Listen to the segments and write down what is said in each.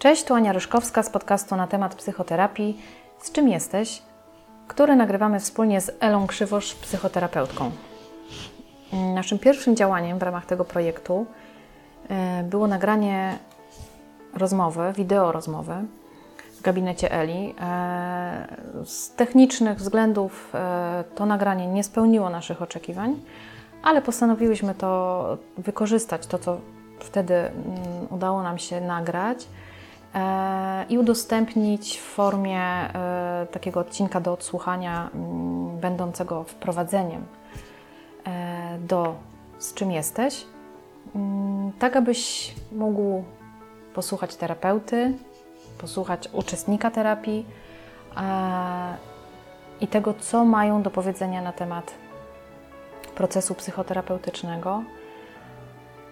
Cześć, tu Ania Ryszkowska z podcastu na temat psychoterapii. Z czym jesteś? Który nagrywamy wspólnie z Elą Krzywosz, psychoterapeutką. Naszym pierwszym działaniem w ramach tego projektu e, było nagranie rozmowy, wideo rozmowy w gabinecie Eli. E, z technicznych względów e, to nagranie nie spełniło naszych oczekiwań, ale postanowiłyśmy to wykorzystać, to co wtedy mm, udało nam się nagrać i udostępnić w formie takiego odcinka do odsłuchania, mm, będącego wprowadzeniem do z czym jesteś, mm, tak abyś mógł posłuchać terapeuty, posłuchać uczestnika terapii i tego, co mają do powiedzenia na temat procesu psychoterapeutycznego,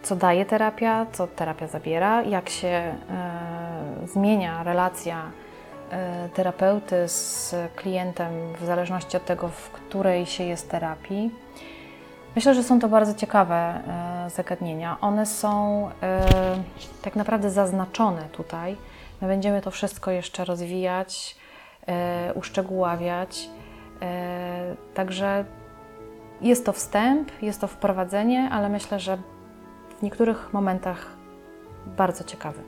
co daje terapia, co terapia zabiera, jak się e, zmienia relacja e, terapeuty z klientem w zależności od tego, w której się jest terapii. Myślę, że są to bardzo ciekawe e, zagadnienia. One są tak naprawdę zaznaczone tutaj My będziemy to wszystko jeszcze rozwijać, e, uszczegóławiać. E, także jest to wstęp, jest to wprowadzenie, ale myślę, że w niektórych momentach bardzo ciekawy.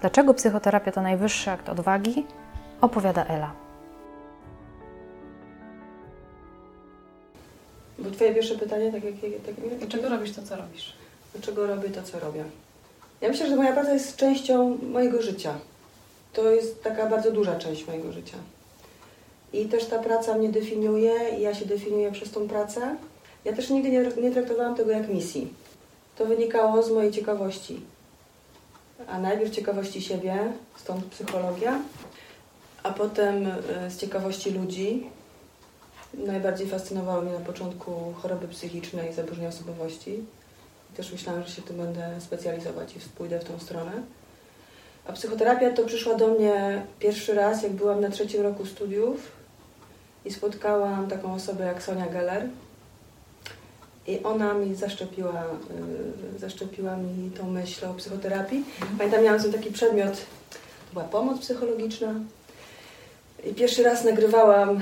Dlaczego psychoterapia to najwyższy akt odwagi? Opowiada Ela. Bo Twoje pierwsze pytanie, tak jak... Tak, Dlaczego robisz to, co robisz? Dlaczego robię to, co robię? Ja myślę, że moja praca jest częścią mojego życia. To jest taka bardzo duża część mojego życia. I też ta praca mnie definiuje i ja się definiuję przez tą pracę. Ja też nigdy nie, nie traktowałam tego jak misji. To wynikało z mojej ciekawości. A najpierw ciekawości siebie, stąd psychologia, a potem e, z ciekawości ludzi. Najbardziej fascynowały mnie na początku choroby psychiczne i zaburzenia osobowości też myślałam, że się tu będę specjalizować i pójdę w tą stronę. A psychoterapia to przyszła do mnie pierwszy raz, jak byłam na trzecim roku studiów i spotkałam taką osobę jak Sonia Geller. I ona mi zaszczepiła, yy, zaszczepiła mi tą myśl o psychoterapii. Pamiętam, miałam taki przedmiot, to była pomoc psychologiczna. I pierwszy raz nagrywałam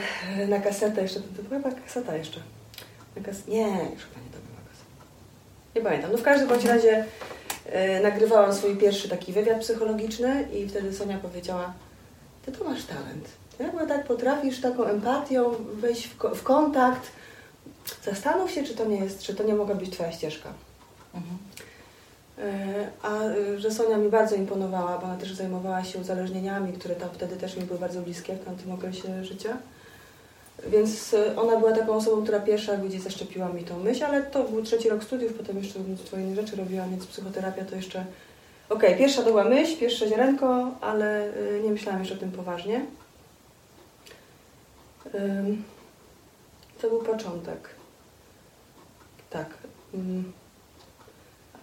na kasetę, jeszcze to była chyba kaseta jeszcze. Na kas... Nie, już chyba nie nie pamiętam. No w każdym bądź razie e, nagrywałam swój pierwszy taki wywiad psychologiczny i wtedy Sonia powiedziała, ty to masz talent. Ty jakby tak potrafisz taką empatią wejść w, w, kontakt. Zastanów się, czy to nie jest, czy to nie mogła być twoja ścieżka. Mhm. E, a e, że Sonia mi bardzo imponowała, bo ona też zajmowała się uzależnieniami, które tam wtedy też mi były bardzo bliskie w tamtym okresie życia. Więc e, ona była taką osobą, która pierwsza gdzieś zaszczepiła mi tą myśl, ale to był trzeci rok studiów, potem jeszcze mnóstwo innych rzeczy robiłam, więc psychoterapia to jeszcze... Okej, okay, pierwsza to była myśl, pierwsze ziarenko, ale nie myślałam jeszcze o tym poważnie. To był początek. Tak. Mm.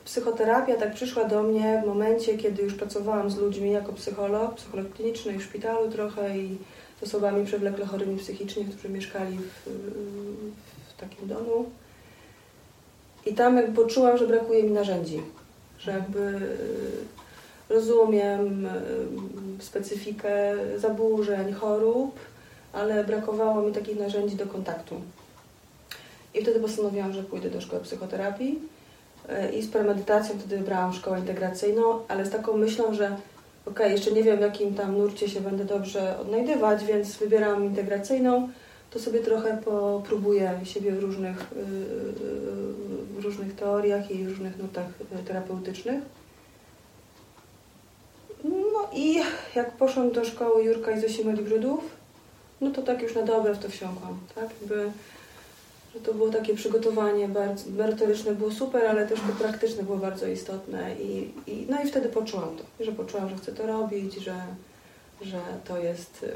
Psychoterapia tak przyszła do mnie w momencie, kiedy już pracowałam z ludźmi jako psycholog, psycholog kliniczny i w szpitalu trochę i z osobami przewlekle chorymi psychicznie, którzy mieszkali w, w takim domu. I tam poczułam, że brakuje mi narzędzi, że jakby e, rozumiem e, specyfikę zaburzeń, chorób, ale brakowało mi takich narzędzi do kontaktu. I wtedy postanowiłam, że pójdę do szkoły psychoterapii e, i z premedytacją wtedy wybrałam szkołę integracyjną, ale z taką myślą, że ok, jeszcze nie wiem w jakim tam nurcie się będę dobrze odnajdywać, więc wybieram integracyjną, to sobie trochę popróbuję siebie w różnych, y, y, w różnych teoriach i różnych nurtach terapeutycznych. No i jak poszłam do szkoły Jurka i Zosi Melibrudów, no to tak już na dobre w to wsiąkłam, tak? Jakby że to było takie przygotowanie bardzo merytoryczne było super, ale też to praktyczne było bardzo istotne i, i no i wtedy poczułam to, że poczułam, że chcę to robić, że, że to jest... Yy...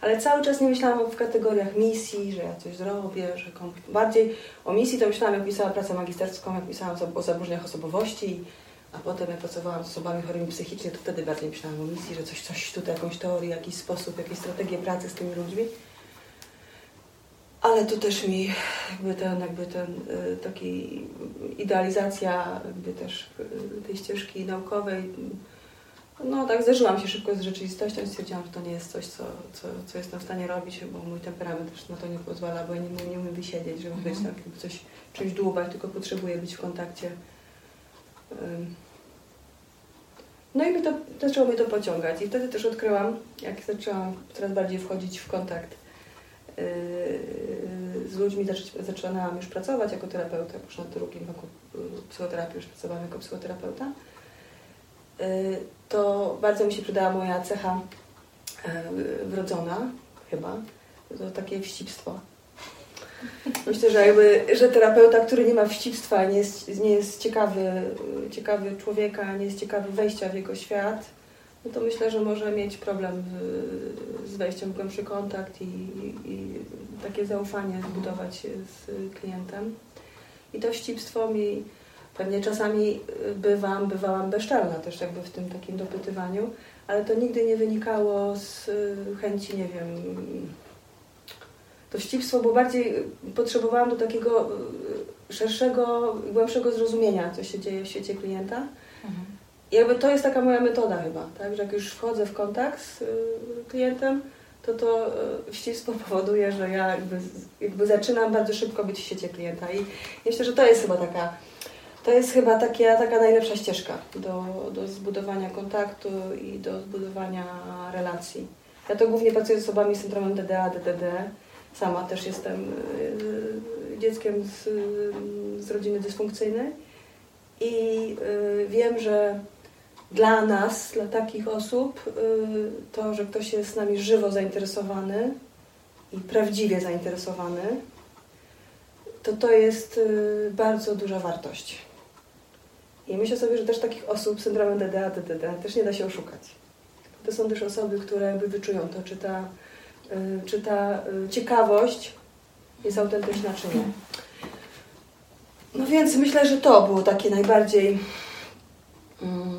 Ale cały czas nie myślałam w kategoriach misji, że ja coś zrobię, że bardziej o misji to myślałam, jak pisałam pracę magisterską, jak pisałam o zaburzeniach osobowości, a potem jak pracowałam z osobami chorymi psychicznie, to wtedy bardziej myślałam o misji, że coś, coś tutaj, jakąś teorię, jakiś sposób, jakieś strategie pracy z tymi ludźmi. Ale tu też mi jakby ten, jakby ten y, taki idealizacja jakby też y, tej ścieżki naukowej no tak, zderzyłam się szybko z rzeczywistością i stwierdziłam, że to nie jest coś, co, co, co jestem w stanie robić, bo mój temperament też na to nie pozwala, bo ja nie, nie umiem wysiedzieć, żeby być Mhm. tak, jakby coś, czymś dłubać, tylko potrzebuję być w kontakcie. No i mi to, zaczęło mnie to pociągać i wtedy też odkryłam, jak zaczęłam coraz bardziej wchodzić w kontakt yy, z ludźmi, zaczę- zaczynałam już pracować jako terapeuta, już na drugim roku yy, psychoterapii już pracowałam jako psychoterapeuta, yy, to bardzo mi się przydała moja cecha yy, wrodzona, chyba, to takie wścibstwo. Myślę, że jakby, że terapeuta, który nie ma wścibstwa, nie jest, nie jest ciekawy, ciekawy człowieka, nie jest ciekawy wejścia w jego świat, no to myślę, że może mieć problem z wejściem w głębszy kontakt i, i takie zaufanie zbudować z klientem. I to wścibstwo mi pewnie czasami bywam, bywałam bezczelna też jakby w tym takim dopytywaniu, ale to nigdy nie wynikało z chęci, nie wiem, to wścibstwo, bo bardziej potrzebowałam do takiego szerszego, głębszego zrozumienia, co się dzieje w świecie klienta. Mhm. I jakby to jest taka moja metoda chyba, tak? że jak już wchodzę w kontakt z y, klientem, to to y, wścibstwo powoduje, że ja jakby, jakby zaczynam bardzo szybko być w świecie klienta i myślę, że to jest chyba taka, to jest chyba taka, taka najlepsza ścieżka do, do zbudowania kontaktu i do zbudowania relacji. Ja to głównie pracuję z osobami z syndromem DDA, DDD. Sama też jestem y, dzieckiem z, z rodziny dysfunkcyjnej i y, wiem, że dla nas, dla takich osób, y, to, że ktoś jest z nami żywo zainteresowany i prawdziwie zainteresowany, to to jest y, bardzo duża wartość. I myślę sobie, że też takich osób z syndromem DDA, DDD też nie da się oszukać. To są też osoby, które jakby wyczują to, czy ta, y, czy ta ciekawość jest autentyczna, czy nie. No więc myślę, że to było takie najbardziej... Mm,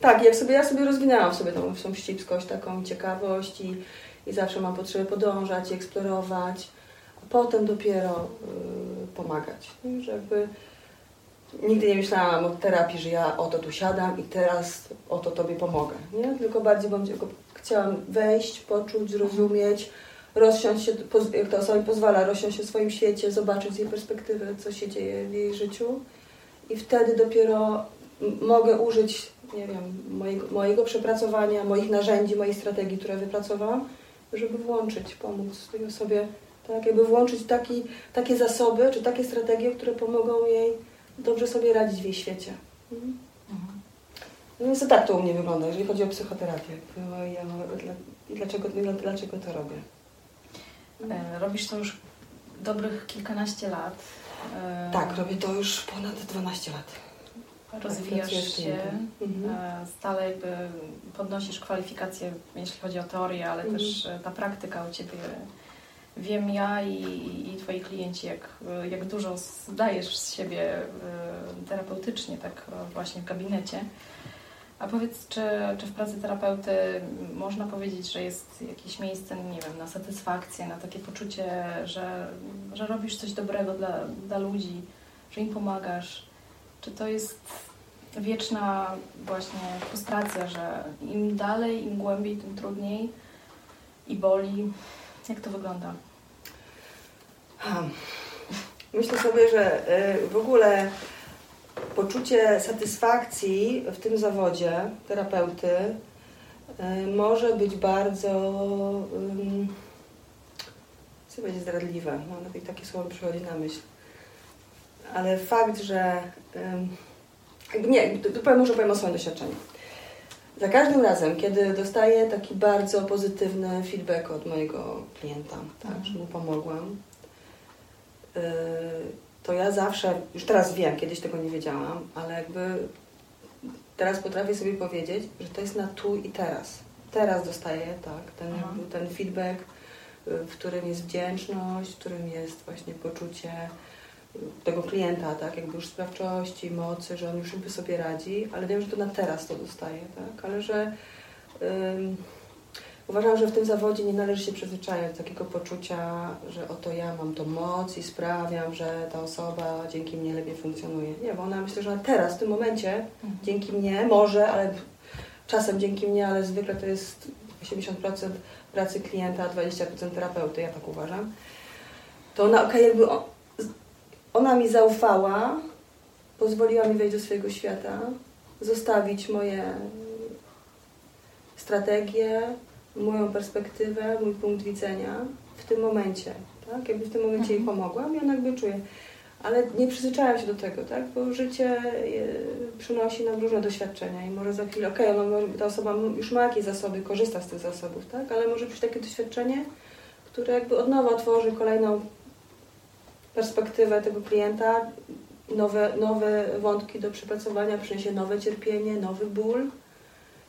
tak, jak sobie, ja sobie rozwinęłam w sobie tą, tą wścibskość, taką ciekawość i, i zawsze mam potrzebę podążać, eksplorować, a potem dopiero y, pomagać. Nie? Że jakby nigdy nie myślałam o terapii, że ja oto tu siadam i teraz oto Tobie pomogę. Nie? Tylko bardziej bym, tylko chciałam wejść, poczuć, zrozumieć, rozsiąść się, jak to osoba mi pozwala, rozsiąść się w swoim świecie, zobaczyć z jej perspektywy, co się dzieje w jej życiu i wtedy dopiero mogę użyć, nie wiem, mojego, mojego przepracowania, moich narzędzi, mojej strategii, które wypracowałam, żeby włączyć, pomóc tej osobie, tak, jakby włączyć taki, takie zasoby, czy takie strategie, które pomogą jej dobrze sobie radzić w jej świecie. Mhm. Mhm. No więc to tak to u mnie wygląda, jeżeli chodzi o psychoterapię. Ja, i dlaczego, dla, dlaczego to robię? E, Robisz to już dobrych kilkanaście lat. E, Tak, robię to już ponad 12 lat. Rozwijasz się. Mhm. e, stale jakby podnosisz kwalifikacje, jeśli chodzi o teorię, ale Mhm. też e, ta praktyka u Ciebie. Wiem ja i, i Twoi klienci, jak, jak dużo zdajesz z siebie e, terapeutycznie, tak właśnie w gabinecie. A powiedz, czy, czy w pracy terapeuty można powiedzieć, że jest jakieś miejsce, nie wiem, na satysfakcję, na takie poczucie, że, że robisz coś dobrego dla, dla ludzi, że im pomagasz? Czy to jest wieczna właśnie frustracja, że im dalej, im głębiej, tym trudniej i boli? Jak to wygląda? Ha. Myślę sobie, że y, w ogóle poczucie satysfakcji w tym zawodzie terapeuty y, może być bardzo ym, chcę powiedzieć zdradliwe, no, takie słowo przychodzi na myśl. Ale fakt, że nie, może powiem o swoim doświadczeniu. Za każdym razem, kiedy dostaję taki bardzo pozytywny feedback od mojego klienta, tak, że mu pomogłam, yy, to ja zawsze, już teraz wiem, kiedyś tego nie wiedziałam, ale jakby teraz potrafię sobie powiedzieć, że to jest na tu i teraz. Teraz dostaję tak, ten, ten feedback, y, w którym jest wdzięczność, w którym jest właśnie poczucie y, tego klienta, tak, jakby już sprawczości, mocy, że on już jakby sobie radzi, ale wiem, że to na teraz to dostaję, tak, ale że ym, uważam, że w tym zawodzie nie należy się przyzwyczajać do takiego poczucia, że oto ja mam tą moc i sprawiam, że ta osoba dzięki mnie lepiej funkcjonuje. Nie, bo ona myślę, że teraz, w tym momencie, dzięki mnie może, ale czasem dzięki mnie, ale zwykle to jest 80% pracy klienta, 20% terapeuty, ja tak uważam. To ona, okay, jakby ona mi zaufała, pozwoliła mi wejść do swojego świata, zostawić moje strategie, moją perspektywę, mój punkt widzenia w tym momencie. Tak? Jakby w tym momencie jej mhm. pomogłam i ona jakby czuje. Ale nie przyzwyczajam się do tego, tak? bo życie e, przynosi nam różne doświadczenia i może za chwilę, okej, okay, ta osoba już ma jakieś zasoby, korzysta z tych zasobów, tak? ale może być takie doświadczenie, które jakby od nowa tworzy kolejną perspektywę tego klienta, nowe, nowe wątki do przepracowania, przyniesie nowe cierpienie, nowy ból.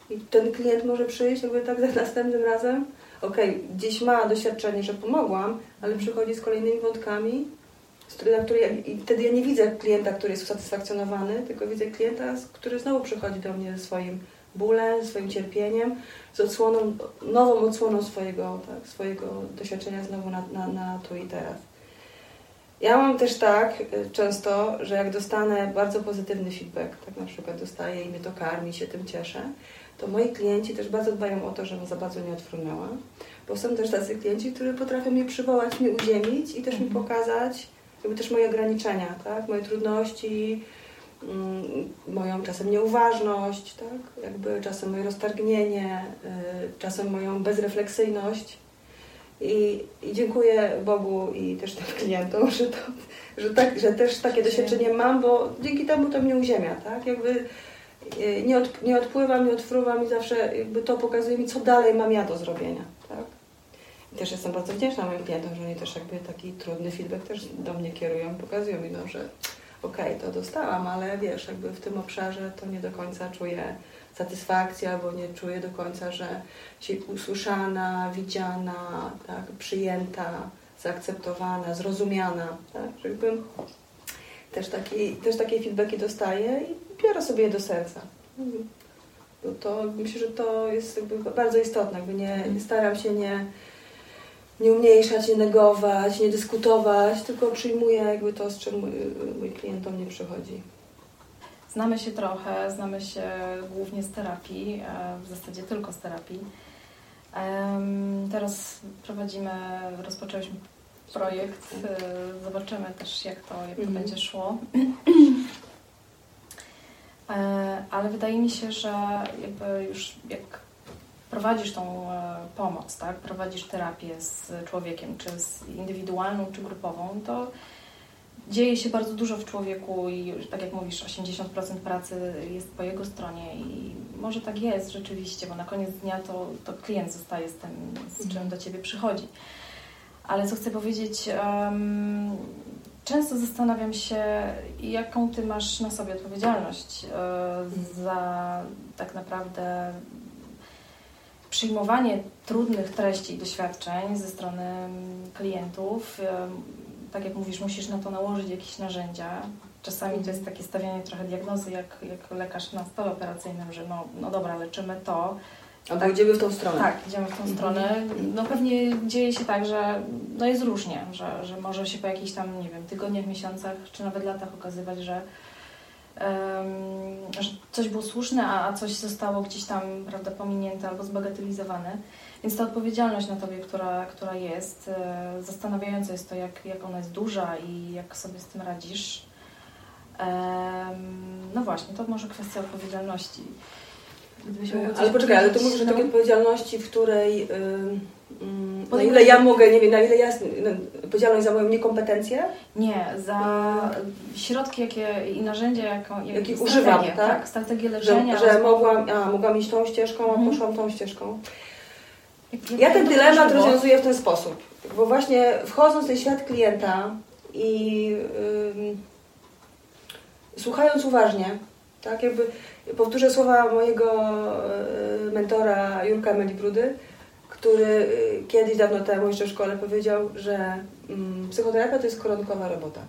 I ten klient może przyjść jakby tak za następnym razem. Okej, okay, gdzieś ma doświadczenie, że pomogłam, ale przychodzi z kolejnymi wątkami, na które ja, i wtedy ja nie widzę klienta, który jest usatysfakcjonowany, tylko widzę klienta, który znowu przychodzi do mnie ze swoim bólem, swoim cierpieniem, z odsłoną, nową odsłoną swojego, tak, swojego doświadczenia znowu na, na, na tu i teraz. Ja mam też tak y, często, że jak dostanę bardzo pozytywny feedback, tak na przykład dostaję i mnie to karmi, się tym cieszę, to moi klienci też bardzo dbają o to, żebym za bardzo nie odfrunęła, bo są też tacy klienci, którzy potrafią mnie przywołać, mnie uziemić i też mi mhm. pokazać jakby też moje ograniczenia, tak? moje trudności, mm, moją czasem nieuważność, tak? jakby czasem moje roztargnienie, y, czasem moją bezrefleksyjność. I, I, dziękuję Bogu i też tym klientom, że, to, że, tak, że też takie doświadczenie mam, bo dzięki temu to mnie uziemia, tak? Jakby y, nie, od, nie odpływam, nie odfruwam i zawsze jakby to pokazuje mi, co dalej mam ja do zrobienia, tak? I też jestem bardzo wdzięczna moim klientom, że oni też jakby taki trudny feedback też do mnie kierują, pokazują mi, no, że okej, okay, to dostałam, ale wiesz, jakby w tym obszarze to nie do końca czuję satysfakcja, bo nie czuję do końca, że się usłyszana, widziana, tak, przyjęta, zaakceptowana, zrozumiana. Tak? Że też, taki, też takie feedbacki dostaję i biorę sobie je do serca. Bo to myślę, że to jest jakby bardzo istotne. Jakby nie, staram się nie, nie umniejszać, nie negować, nie dyskutować, tylko przyjmuję jakby to, z czym mój, mój klient do mnie przychodzi. Znamy się trochę, znamy się głównie z terapii, e, w zasadzie tylko z terapii. Teraz prowadzimy, rozpoczęliśmy projekt, e, zobaczymy też jak to, jak to mhm. będzie szło. E, ale wydaje mi się, że już jak prowadzisz tą pomoc, tak? prowadzisz terapię z człowiekiem, czy z indywidualną, czy grupową, to dzieje się bardzo dużo w człowieku i tak jak mówisz, 80% pracy jest po jego stronie i może tak jest rzeczywiście, bo na koniec dnia to, to klient zostaje z tym, z czym do Ciebie przychodzi. Ale co chcę powiedzieć, um, często zastanawiam się, jaką Ty masz na sobie odpowiedzialność um, za tak naprawdę przyjmowanie trudnych treści i doświadczeń ze strony klientów tak jak mówisz, musisz na to nałożyć jakieś narzędzia. Czasami to jest takie stawianie trochę diagnozy, jak, jak lekarz na stole operacyjnym, że no, no dobra, leczymy to. Albo tak, idziemy w tą stronę. Tak, idziemy w tą mhm. stronę. No pewnie dzieje się tak, że no jest różnie, że, że może się po jakichś tam, nie wiem, tygodniach, miesiącach, czy nawet latach okazywać, że, um, że coś było słuszne, a, a coś zostało gdzieś tam, prawda, pominięte albo zbagatelizowane. Więc ta odpowiedzialność na Tobie, która, która jest, e, zastanawiające jest to, jak, jak ona jest duża i jak sobie z tym radzisz. No właśnie, to może kwestia odpowiedzialności. Ale poczekaj, ale to mówisz o takiej odpowiedzialności, w której na ile ja mogę, nie wiem, na ile ja odpowiedzialność za moją niekompetencję? Nie, za środki jakie i narzędzia, jaką, jak, jakich używam, tak? tak? Strategię leczenia. Że, że mogłam, a, mogłam iść tą ścieżką, a mhm. poszłam tą ścieżką. Ja ten dylemat rozwiązuję w ten sposób, bo właśnie wchodząc w ten świat klienta i yy, słuchając uważnie, tak jakby powtórzę słowa mojego yy, mentora Jurka Melibrudy, który yy, kiedyś dawno temu jeszcze w szkole powiedział, że psychoterapia to jest koronkowa robota.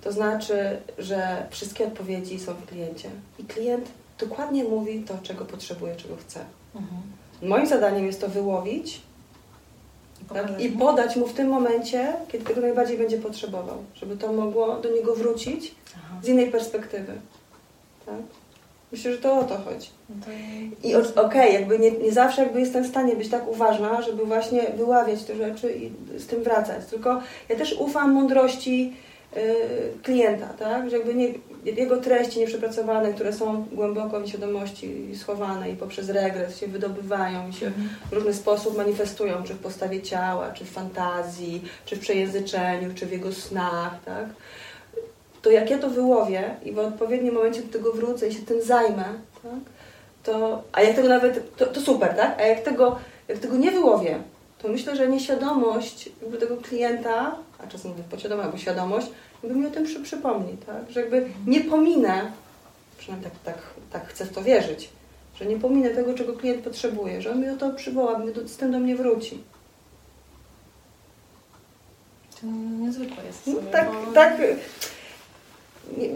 To znaczy, że wszystkie odpowiedzi są w kliencie i klient dokładnie mówi to, czego potrzebuje, czego chce. Mhm. Moim zadaniem jest to wyłowić tak, i podać mu w tym momencie, kiedy tego najbardziej będzie potrzebował, żeby to mogło do niego wrócić Aha. z innej perspektywy. Tak? Myślę, że to o to chodzi. No to... I okej, jakby nie, nie zawsze jakby jestem w stanie być tak uważna, żeby właśnie wyławiać te rzeczy i z tym wracać. Tylko ja też ufam mądrości klienta, tak? Że jakby nie, jego treści nieprzepracowane, które są głęboko w świadomości schowane i poprzez regres się wydobywają i się Mhm. w różny sposób manifestują, czy w postawie ciała, czy w fantazji, czy w przejęzyczeniu, czy w jego snach, tak? To jak ja to wyłowię i w odpowiednim momencie do tego wrócę i się tym zajmę, tak? To, a jak tego nawet, to, to super, tak? A jak tego, jak tego nie wyłowię, to myślę, że nieświadomość tego klienta, a czasem mówię podświadoma albo świadomość, jakby mi o tym przy, przypomni, tak? Że jakby nie pominę, przynajmniej tak, tak, tak chcę w to wierzyć, że nie pominę tego, czego klient potrzebuje, że on mi o to przywoła, z tym do mnie wróci. To niezwykłe jest. No, sobie, tak, bo- tak.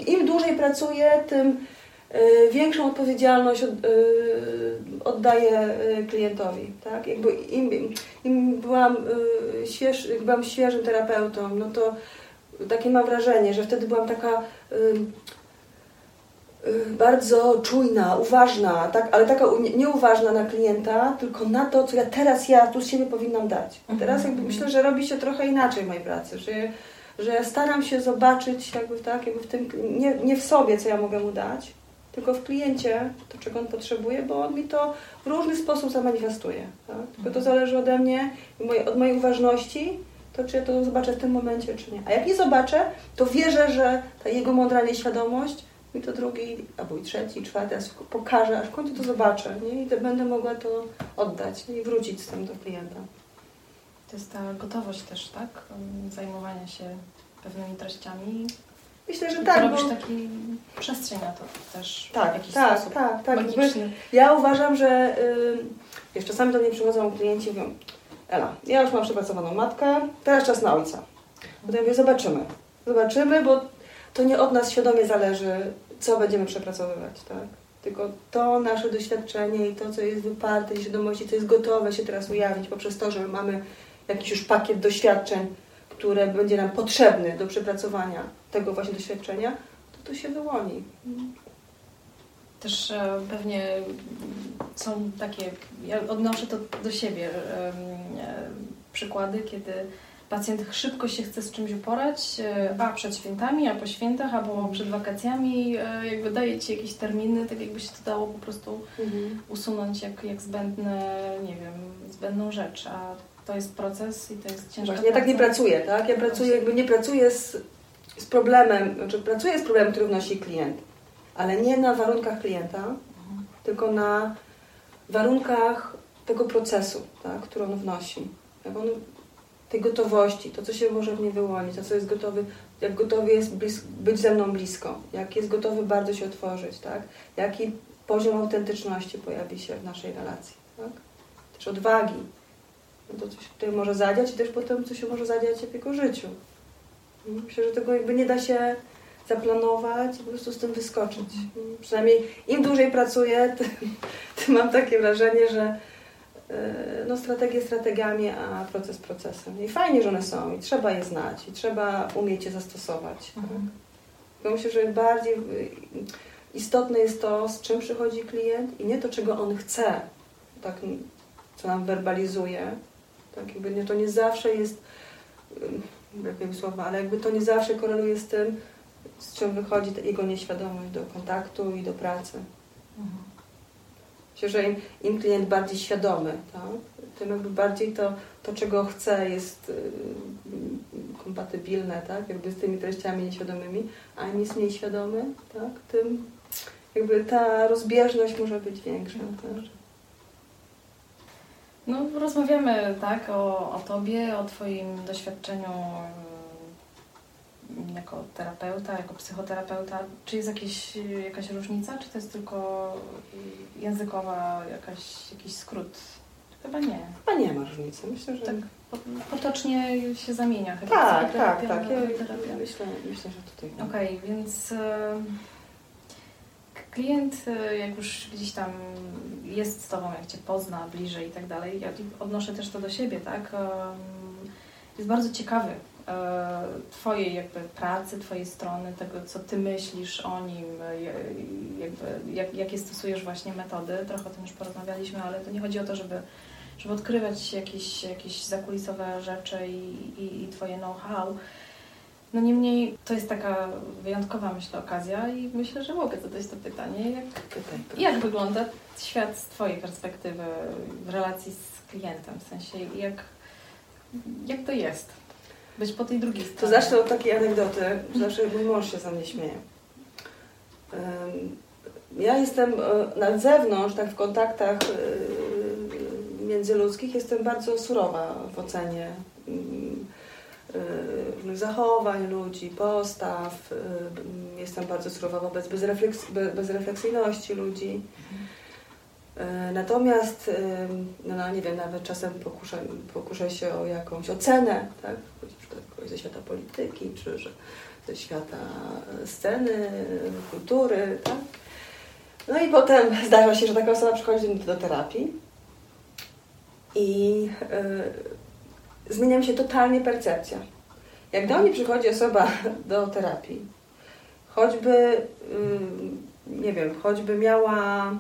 Im dłużej pracuję, tym większą odpowiedzialność od, y, oddaję y, klientowi. Tak? Jakby im, im byłam, y, śwież, jak byłam świeżym terapeutą, no to takie mam wrażenie, że wtedy byłam taka y, y, bardzo czujna, uważna, tak? ale taka nieuważna na klienta, tylko na to, co ja teraz ja tu z siebie powinnam dać. A teraz jakby Mhm. myślę, że robi się trochę inaczej w mojej pracy, że, że staram się zobaczyć jakby, tak, jakby w tym, nie, nie w sobie, co ja mogę mu dać, tylko w kliencie, to czego on potrzebuje, bo on mi to w różny sposób zamanifestuje. Tak? Tylko to zależy ode mnie, od mojej uważności, to czy ja to zobaczę w tym momencie, czy nie. A jak nie zobaczę, to wierzę, że ta jego mądra nieświadomość mi to drugi, albo i trzeci, czwarty raz pokaże, aż w końcu to zobaczę nie? i będę mogła to oddać nie? i wrócić z tym do klienta. To jest ta gotowość też, tak? Zajmowania się pewnymi treściami. Myślę, że I tak, to bo... robisz taki przestrzeń na to też w Tak, jakiś tak, sposób. tak, tak. Jakby Magiczny. Ja uważam, że y, wiesz, czasami do mnie przychodzą klienci i mówią Ela, ja już mam przepracowaną matkę, teraz czas na ojca. Potem mówię, zobaczymy. Zobaczymy, bo to nie od nas świadomie zależy, co będziemy przepracowywać, tak? Tylko to nasze doświadczenie i to, co jest wyparte z świadomości, co jest gotowe się teraz ujawnić poprzez to, że mamy jakiś już pakiet doświadczeń, które będzie nam potrzebny do przepracowania tego właśnie doświadczenia, to to się wyłoni. Też e, pewnie są takie, ja odnoszę to do siebie, em, e, przykłady, kiedy pacjent szybko się chce z czymś uporać, e, a przed świętami, a po świętach, albo przed wakacjami, e, jakby daje Ci jakieś terminy, tak jakby się to dało po prostu usunąć jak, jak zbędne, nie wiem, zbędną rzecz, a to jest proces i to jest ciężka Właśnie ja tak nie pracuję, tak? Ja pracuję, jakby nie pracuję z, z problemem, znaczy pracuję z problemem, który wnosi klient, ale nie na warunkach klienta, Mhm. tylko na warunkach tego procesu, tak? który on wnosi. Jak on, tej gotowości, to co się może w niej wyłonić, to co jest gotowy, jak gotowy jest być ze mną blisko, jak jest gotowy bardzo się otworzyć, tak? Jaki poziom autentyczności pojawi się w naszej relacji, tak? Też odwagi, to coś tutaj może zadziać i też potem co się może zadziać w jego życiu. Myślę, że tego jakby nie da się zaplanować i po prostu z tym wyskoczyć. Przynajmniej im dłużej pracuję, tym, tym mam takie wrażenie, że yy, no, strategie strategiami, a proces procesem. I fajnie, że one są i trzeba je znać i trzeba umieć je zastosować. Mhm. Tak? Myślę, że bardziej istotne jest to, z czym przychodzi klient i nie to, czego on chce, tak, co nam werbalizuje. Tak, jakby nie, to nie zawsze jest, brakuje mi słowa, ale jakby to nie zawsze koreluje z tym, z czym wychodzi jego nieświadomość do kontaktu i do pracy. Mhm. Myślę, że im, im klient bardziej świadomy, tak, tym jakby bardziej to, to czego chce, jest kompatybilne tak, jakby z tymi treściami nieświadomymi, a im jest mniej świadomy, tak, tym jakby ta rozbieżność może być większa. Tak. No, rozmawiamy tak o, o Tobie, o Twoim doświadczeniu mm, jako terapeuta, jako psychoterapeuta. Czy jest jakieś, jakaś różnica, czy to jest tylko językowa jakaś, jakiś skrót? Chyba nie. Chyba nie ma różnicy. Myślę, że Tak po- potocznie się zamienia chyba tak, tak. tak. Ja, myślę, myślę, że tutaj. Okej, więc e, klient, e, jak już gdzieś tam jest z Tobą, jak Cię pozna bliżej i tak dalej, ja odnoszę też to do siebie, tak? Jest bardzo ciekawy e, Twojej jakby pracy, Twojej strony, tego co Ty myślisz o nim, e, jakby, jak, jakie stosujesz właśnie metody. Trochę o tym już porozmawialiśmy, ale to nie chodzi o to, żeby, żeby odkrywać jakieś, jakieś zakulisowe rzeczy i, i, i Twoje know-how. No niemniej to jest taka wyjątkowa, myślę, okazja i myślę, że mogę zadać to pytanie. Jak, Pytaj, jak wygląda świat z Twojej perspektywy w relacji z klientem? W sensie, jak, jak to jest? Być po tej drugiej stronie. To zacznę od takiej anegdoty, zawsze mój mąż się za mnie śmieje. Ja jestem e, na zewnątrz, tak w kontaktach e, międzyludzkich, jestem bardzo surowa w ocenie e, różnych zachowań ludzi, postaw. ym, Jestem bardzo surowa wobec bezrefleks- be- bezrefleksyjności ludzi. E, Natomiast, no, no nie wiem, nawet czasem pokuszę, pokuszę się o jakąś ocenę, tak? kogoś ze świata polityki, czy że ze świata sceny, kultury, tak? No i potem zdarza się, że taka osoba przychodzi do, terapii i y, zmienia mi się totalnie percepcja. Jak do mnie przychodzi osoba do terapii, choćby, y, nie wiem, choćby miała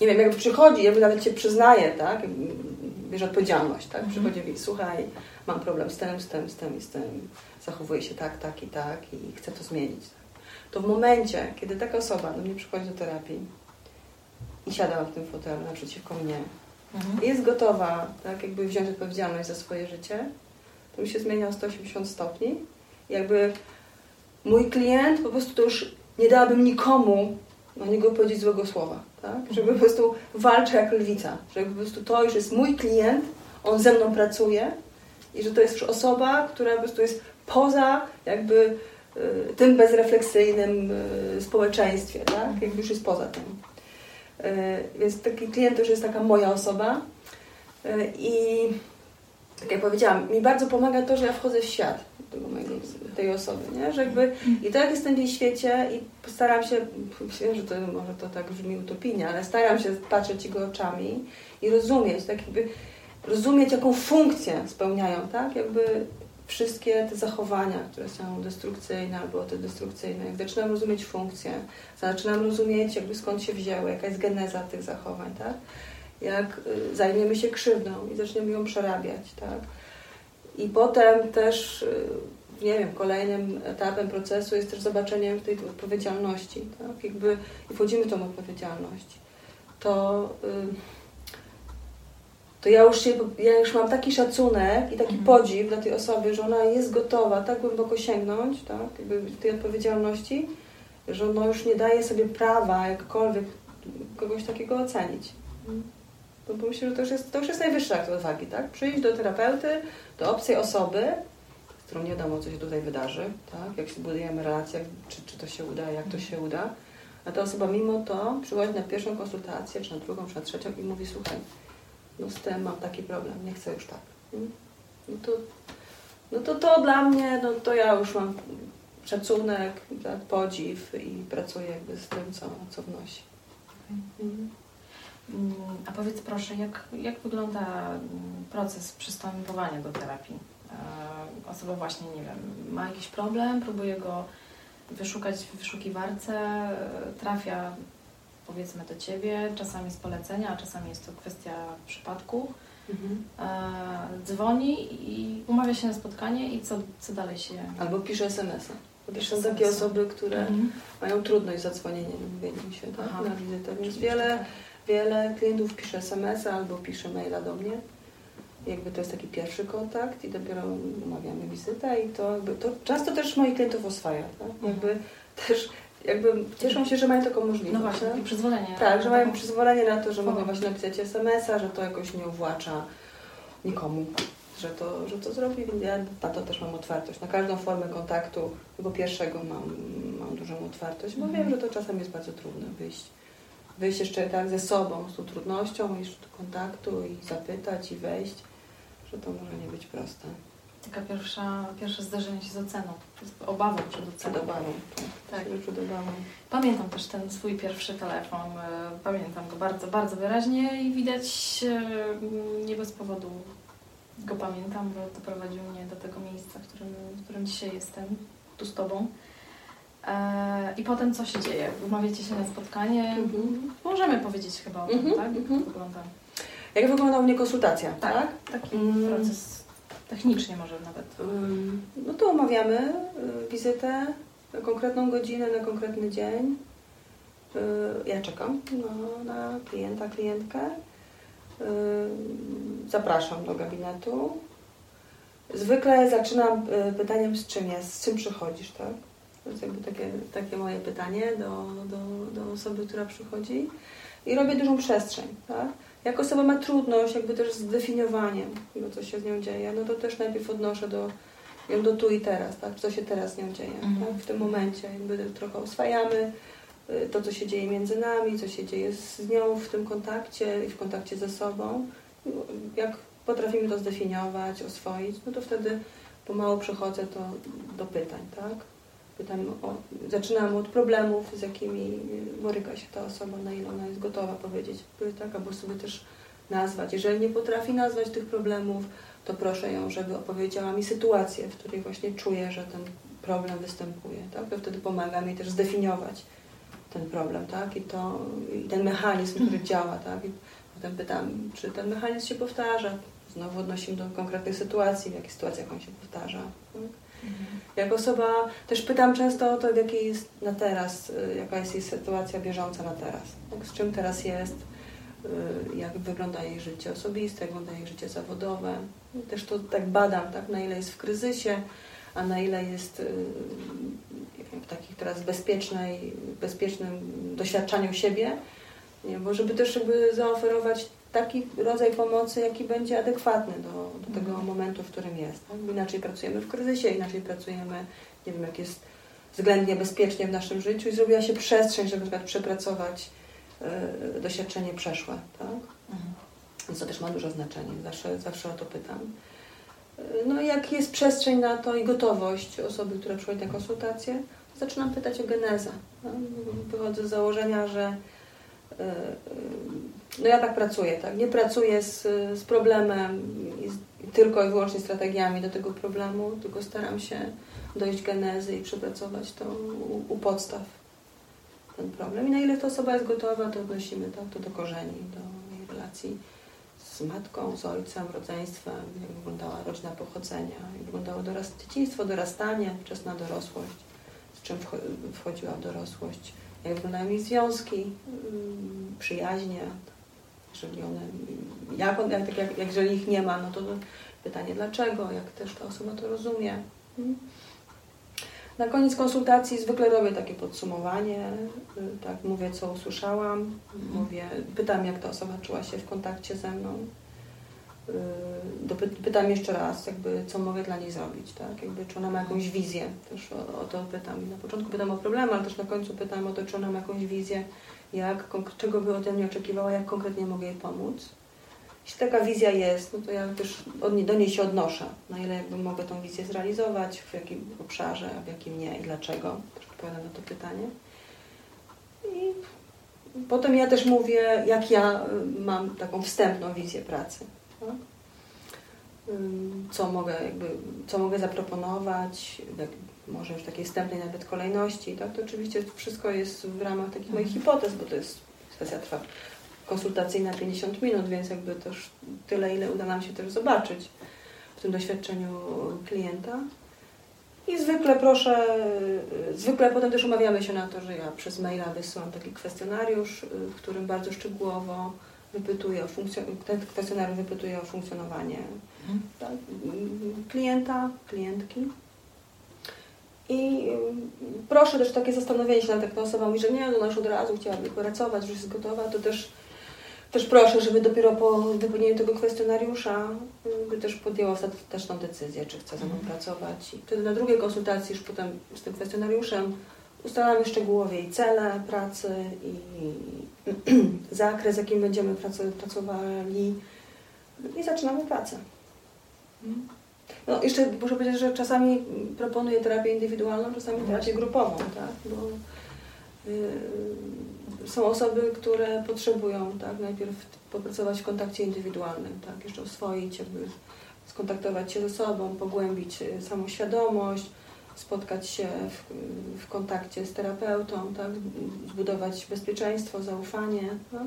nie wiem, jakby przychodzi, jakby nawet się przyznaje, tak, bierze odpowiedzialność, tak, Mhm. przychodzi i słuchaj, mam problem z tym, z tym, z tym i z tym, zachowuję się tak, tak i tak i chcę to zmienić. To w momencie, kiedy taka osoba do mnie przychodzi do terapii i siada w tym fotelu naprzeciwko mnie Mhm. jest gotowa, tak, jakby wziąć odpowiedzialność za swoje życie, to mi się zmienia o 180 stopni. Jakby mój klient po prostu to już nie dałabym nikomu na niego powiedzieć złego słowa, tak? Żeby po prostu walczę jak lwica, że po prostu to już jest mój klient, on ze mną pracuje i że to jest już osoba, która po prostu jest poza jakby y, tym bezrefleksyjnym y, społeczeństwie, tak? Jakby już jest poza tym. Y, Więc taki klient to już jest taka moja osoba Y, i tak jak powiedziałam, mi bardzo pomaga to, że ja wchodzę w świat tego mojego, tej osoby, nie? Że jakby, I to jak jestem w jej świecie i postaram się, wiem, że to może to tak brzmi utopijnie, ale staram się patrzeć jego oczami i rozumieć, tak jakby rozumieć, jaką funkcję spełniają, tak? Jakby wszystkie te zachowania, które są destrukcyjne albo te destrukcyjne. Jak zaczynam rozumieć funkcję, zaczynam rozumieć, jakby skąd się wzięły, jaka jest geneza tych zachowań, tak? Jak y, zajmiemy się krzywdą i zaczniemy ją przerabiać, tak? I potem też, y, nie wiem, kolejnym etapem procesu jest też zobaczenie tej odpowiedzialności, tak? Jakby i wchodzimy w tą odpowiedzialność. To, y, to ja już, się, ja już mam taki szacunek i taki Mhm. podziw dla tej osoby, że ona jest gotowa tak głęboko sięgnąć, tak? Jakby tej odpowiedzialności, że ona już nie daje sobie prawa jakkolwiek kogoś takiego ocenić. No bo myślę, że to już jest, to już jest najwyższa akt odwagi, tak? Przyjść do terapeuty, do obcej osoby, z którą nie wiadomo, co się tutaj wydarzy, tak? Jak się budujemy relacje, czy, czy to się uda, jak to się uda. A ta osoba mimo to przychodzi na pierwszą konsultację, czy na drugą, czy na trzecią i mówi, słuchaj, no z tym mam taki problem, nie chcę już tak. Mm? No to, no to to dla mnie, no to ja już mam szacunek, podziw i pracuję jakby z tym, co, co wnosi. Mhm. Mm, A powiedz proszę, jak, jak wygląda mm, proces przystępowania do terapii? E, Osoba właśnie, nie wiem, ma jakiś problem, próbuje go wyszukać w wyszukiwarce, e, trafia powiedzmy do Ciebie, czasami z polecenia, a czasami jest to kwestia przypadku. Mhm. E, Dzwoni i umawia się na spotkanie i co, co dalej się... Albo pisze SMS-a. Też są Pisze takie osoby, które Mhm. mają trudność z zadzwonieniem, mówieniem się tak, Aha. na wizytę, więc wiele, tak. wiele klientów pisze SMS-a albo pisze maila do mnie. Jakby to jest taki pierwszy kontakt i dopiero umawiamy wizytę i to, jakby, to często też moich klientów oswaja, tak? Mhm. Jakby też jakby cieszą się, że mają taką możliwość. No właśnie, tak? i przyzwolenie. Tak, że mają przyzwolenie na to, że mogą właśnie napisać SMS-a, że to jakoś nie uwłacza nikomu, że to, że to zrobi. Więc ja na to też mam otwartość. Na każdą formę kontaktu, tego pierwszego mam, mam dużą otwartość, bo Mhm. wiem, że to czasem jest bardzo trudne wyjść. Wyjść jeszcze tak ze sobą, z tą trudnością, iść do kontaktu i zapytać i wejść, że to może nie być proste. Taka pierwsza, pierwsze zderzenie się z oceną, z obawą przed Przed oceną. obawą. Tak. Tak, przed obawą. Pamiętam też ten swój pierwszy telefon, e, pamiętam go bardzo, bardzo wyraźnie i widać e, nie bez powodu go pamiętam, bo doprowadził mnie do tego miejsca, w którym, w którym dzisiaj jestem, tu z Tobą. E, I potem co się dzieje? Umawiacie się na spotkanie. Mhm. Możemy powiedzieć chyba o tym, Mhm, tak? Jak mhm. wygląda? Jak wygląda u mnie konsultacja, tak? Taki Mm. proces technicznie może nawet. No to omawiamy y, wizytę konkretną godzinę, na konkretny dzień. Y, Ja czekam no, na klienta, klientkę. Zapraszam do gabinetu. Zwykle zaczynam y, pytaniem, z czym jest, z czym przychodzisz, tak? To jest jakby takie, takie moje pytanie do, do, do osoby, która przychodzi. I robię dużą przestrzeń, tak? Jak osoba ma trudność jakby też z definiowaniem tego, co się z nią dzieje, no to też najpierw odnoszę do, ją do tu i teraz, tak? Co się teraz z nią dzieje, Mhm. tak? W tym momencie jakby trochę oswajamy y, to, co się dzieje między nami, co się dzieje z nią w tym kontakcie i w kontakcie ze sobą. Jak potrafimy to zdefiniować, oswoić, no to wtedy pomału przechodzę to do pytań, tak? Pytam o, zaczynam od problemów, z jakimi boryka się ta osoba, na ile ona jest gotowa powiedzieć, tak? Albo sobie też nazwać. Jeżeli nie potrafi nazwać tych problemów, to proszę ją, żeby opowiedziała mi sytuację, w której właśnie czuję, że ten problem występuje, tak? To wtedy pomaga mi też zdefiniować ten problem, tak? I, to, i ten mechanizm, który działa, tak? I potem pytam, czy ten mechanizm się powtarza. Znowu odnosimy do konkretnych sytuacji, w jakich sytuacjach on się powtarza. Tak? Jak osoba, też pytam często o to, w jakiej jest na teraz, y, jaka jest jej sytuacja bieżąca na teraz, tak? z czym teraz jest, y, jak wygląda jej życie osobiste, jak wygląda jej życie zawodowe. I Też to tak badam, tak? na ile jest w kryzysie, a na ile jest y, w takich teraz bezpiecznej, bezpiecznym doświadczaniu siebie, nie? bo żeby też jakby zaoferować taki rodzaj pomocy, jaki będzie adekwatny do, do tego Mhm. momentu, w którym jest. Tak? Inaczej pracujemy w kryzysie, inaczej pracujemy, nie wiem, jak jest względnie bezpiecznie w naszym życiu i zrobiła się przestrzeń, żeby na przykład przepracować y, doświadczenie przeszłe. Tak? Mhm. Więc to też ma duże znaczenie, zawsze, zawsze o to pytam. Y, No i jak jest przestrzeń na to i gotowość osoby, która przychodzi na konsultację, zaczynam pytać o genezę. No, Wychodzę z założenia, że y, y, no ja tak pracuję, tak? Nie pracuję z, z problemem i, z, tylko i wyłącznie strategiami do tego problemu, tylko staram się dojść genezy i przepracować to u, u podstaw ten problem. I na ile ta osoba jest gotowa, to odnosimy tak, to do korzeni, do relacji z matką, z ojcem, rodzeństwem, jak wyglądała rodzina pochodzenia, jak wyglądało dorast, dzieciństwo, dorastanie, wczesna dorosłość, z czym wcho- wchodziła dorosłość, jak wyglądają jej związki, ym, przyjaźnie, jeżeli one, jak, jak, jak, jak, jeżeli ich nie ma, no to pytanie dlaczego, jak też ta osoba to rozumie. Mm. Na koniec konsultacji zwykle robię takie podsumowanie, y, tak, mówię co usłyszałam, mówię, pytam jak ta osoba czuła się w kontakcie ze mną. Y, Pytam jeszcze raz, jakby, co mogę dla niej zrobić, tak? Jakby, czy ona ma jakąś wizję, też o, o to pytam. Na początku pytam o problemy, ale też na końcu pytam o to, czy ona ma jakąś wizję, jak, czego by ode mnie oczekiwała, jak konkretnie mogę jej pomóc. Jeśli taka wizja jest, no to ja też od do niej się odnoszę. Na ile jakby mogę tą wizję zrealizować, w jakim obszarze, w jakim nie i dlaczego. Też odpowiadam na to pytanie. I potem ja też mówię, jak ja y, mam taką wstępną wizję pracy. Tak? Co mogę, jakby, co mogę zaproponować, może już takiej wstępnej nawet kolejności. Tak? To oczywiście wszystko jest w ramach takich moich hipotez, bo to jest sesja trwa konsultacyjna 50 minut, więc jakby też tyle, ile uda nam się też zobaczyć w tym doświadczeniu klienta. I zwykle proszę, zwykle potem też umawiamy się na to, że ja przez maila wysyłam taki kwestionariusz, y, w którym bardzo szczegółowo wypytuję o ten kwestionariusz wypytuje o funkcjonowanie Mhm. tak, klienta, klientki. I y, proszę też takie zastanowienie się nad jak ta osoba mówi, że nie, no ona już od razu chciałaby pracować, że już jest gotowa, to też, też proszę, żeby dopiero po wypełnieniu tego kwestionariusza by też podjęła ostateczną decyzję, czy chce ze mną Mhm. pracować. I wtedy na drugiej konsultacji już potem z tym kwestionariuszem ustalamy szczegółowo jej cele pracy i zakres, jakim będziemy pracowali i zaczynamy pracę. No jeszcze muszę powiedzieć, że czasami proponuję terapię indywidualną, czasami terapię Właśnie. grupową, tak? Bo y, są osoby, które potrzebują tak, najpierw popracować w kontakcie indywidualnym, tak? Jeszcze oswoić, jakby skontaktować się ze sobą, pogłębić y, samą świadomość, spotkać się w, w kontakcie z terapeutą, tak? zbudować bezpieczeństwo, zaufanie. No?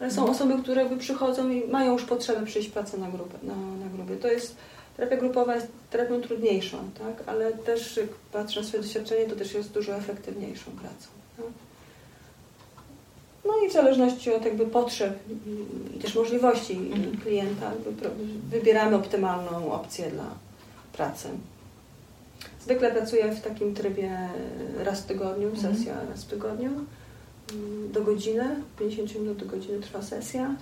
Ale są Mhm. osoby, które przychodzą i mają już potrzebę przyjść pracę na, grupę, na, na grupie. To jest, terapia grupowa jest terapią trudniejszą, tak? ale też jak patrzę na swoje doświadczenie, to też jest dużo efektywniejszą pracą. Tak? No i w zależności od jakby potrzeb i też możliwości Mhm. klienta wybieramy optymalną opcję dla pracy. Zwykle pracuję w takim trybie raz w tygodniu, Mhm. sesja raz w tygodniu, mm, do godziny, 50 minut do godziny trwa sesja.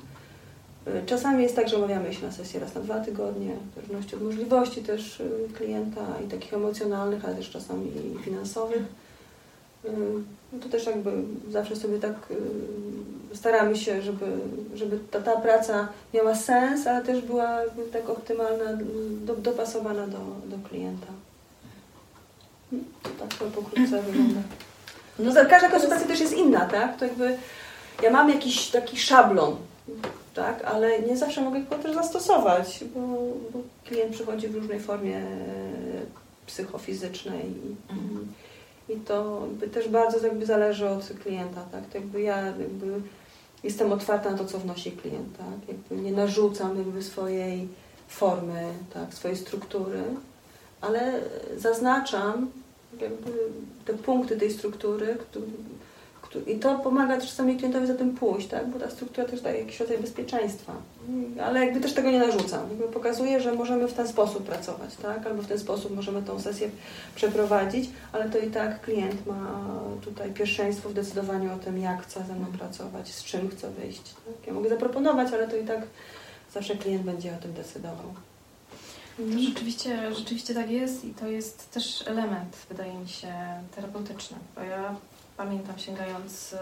Y, Czasami jest tak, że umawiamy się na sesję raz na dwa tygodnie, w zależności od możliwości też y, klienta i takich emocjonalnych, ale też czasami i finansowych. Y, No to też jakby zawsze sobie tak staramy się, żeby, żeby ta, ta praca miała sens, ale też była tak optymalna, do, dopasowana do, do klienta. Mm, To tak to pokrótce wygląda. No każda konsultacja też jest inna, tak? To jakby ja mam jakiś taki szablon, tak? Ale nie zawsze mogę go też zastosować, bo, bo klient przychodzi w różnej formie e, psychofizycznej i, Mhm. i to jakby też bardzo jakby zależy od klienta, tak? To jakby ja jakby jestem otwarta na to, co wnosi klient, tak? Jakby nie narzucam jakby swojej formy, tak? Swojej struktury, ale zaznaczam jakby te punkty tej struktury, i to pomaga czasami klientowi za tym pójść, tak? bo ta struktura też daje jakiś rodzaj bezpieczeństwa. Ale jakby też tego nie narzucam. Jakby pokazuje, że możemy w ten sposób pracować, tak? albo w ten sposób możemy tą sesję przeprowadzić, ale to i tak klient ma tutaj pierwszeństwo w decydowaniu o tym, jak chce ze mną pracować, z czym chce wyjść. Tak? Ja mogę zaproponować, ale to i tak zawsze klient będzie o tym decydował. Rzeczywiście, rzeczywiście tak jest i to jest też element, wydaje mi się, terapeutyczny. Bo ja pamiętam, sięgając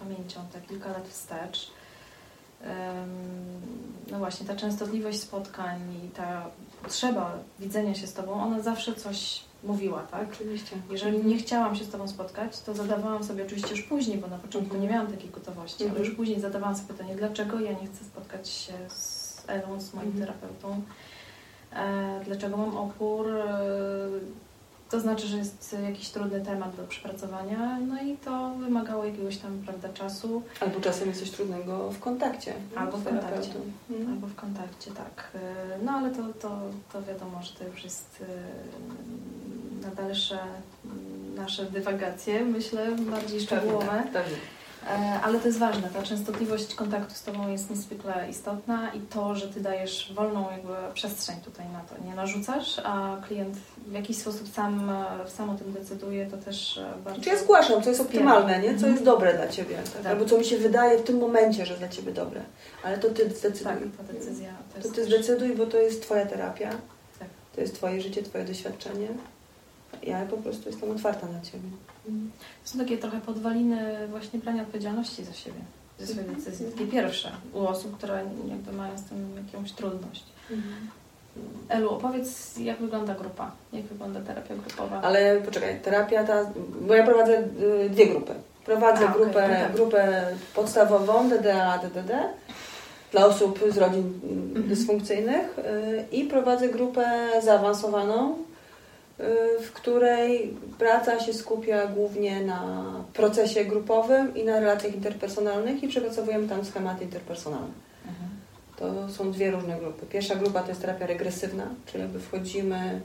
pamięcią te kilka lat wstecz, no właśnie, ta częstotliwość spotkań i ta potrzeba widzenia się z Tobą, ona zawsze coś mówiła, tak? Oczywiście. Jeżeli nie chciałam się z Tobą spotkać, to zadawałam sobie oczywiście już później, bo na początku nie miałam takiej gotowości, ale Mhm. już później zadawałam sobie pytanie, dlaczego ja nie chcę spotkać się z Elą, z moim Mhm. terapeutą, e, dlaczego mam opór, e, to znaczy, że jest jakiś trudny temat do przepracowania, no i to wymagało jakiegoś tam, prawda, czasu, Albo czasem jest coś trudnego w kontakcie. Albo z w kontakcie. Mhm. albo w kontakcie, tak. E, No ale to, to, to wiadomo, że to już jest e, na dalsze mm, nasze dywagacje, myślę, bardziej szczegółowe. Pewnie, tak, pewnie. E, Ale to jest ważne, ta częstotliwość kontaktu z Tobą jest niezwykle istotna i to, że Ty dajesz wolną jakby przestrzeń tutaj na to. Nie narzucasz, a klient w jakiś sposób sam, e, sam o tym decyduje, to też e, bardzo... Czy ja zgłaszam, co jest optymalne, nie? co Mhm. jest dobre dla Ciebie, tak? Tak. albo co mi się wydaje w tym momencie, że dla Ciebie dobre. Ale to Ty zdecyduj. Tak, ta decyzja to To. Ty zdecyduj, bo to jest Twoja terapia. Tak. To jest Twoje życie, Twoje doświadczenie. Ja po prostu jestem otwarta na Ciebie. To są takie trochę podwaliny właśnie brania odpowiedzialności za siebie, za swoje Mhm. decyzje. Takie pierwsze u osób, które jakby mają z tym jakąś trudność. Elu, opowiedz, jak wygląda grupa, jak wygląda terapia grupowa. Ale poczekaj, terapia ta, bo ja prowadzę y, dwie grupy. Prowadzę A, grupę, no tak. grupę podstawową DDA, DDD dla osób z rodzin Mhm. dysfunkcyjnych y, i prowadzę grupę zaawansowaną, w której praca się skupia głównie na procesie grupowym i na relacjach interpersonalnych i przepracowujemy tam schematy interpersonalne. Mhm. To są dwie różne grupy. Pierwsza grupa to jest terapia regresywna, czyli jakby wchodzimy,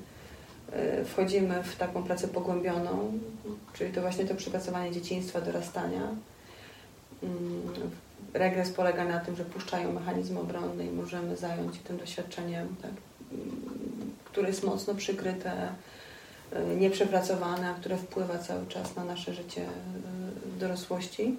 y, wchodzimy w taką pracę pogłębioną, czyli to właśnie to przepracowanie dzieciństwa, dorastania. Mm, Regres polega na tym, że puszczają mechanizmy obronne i możemy zająć się tym doświadczeniem, tak, mm, które jest mocno przykryte, y, nieprzepracowane, a które wpływa cały czas na nasze życie y, w dorosłości.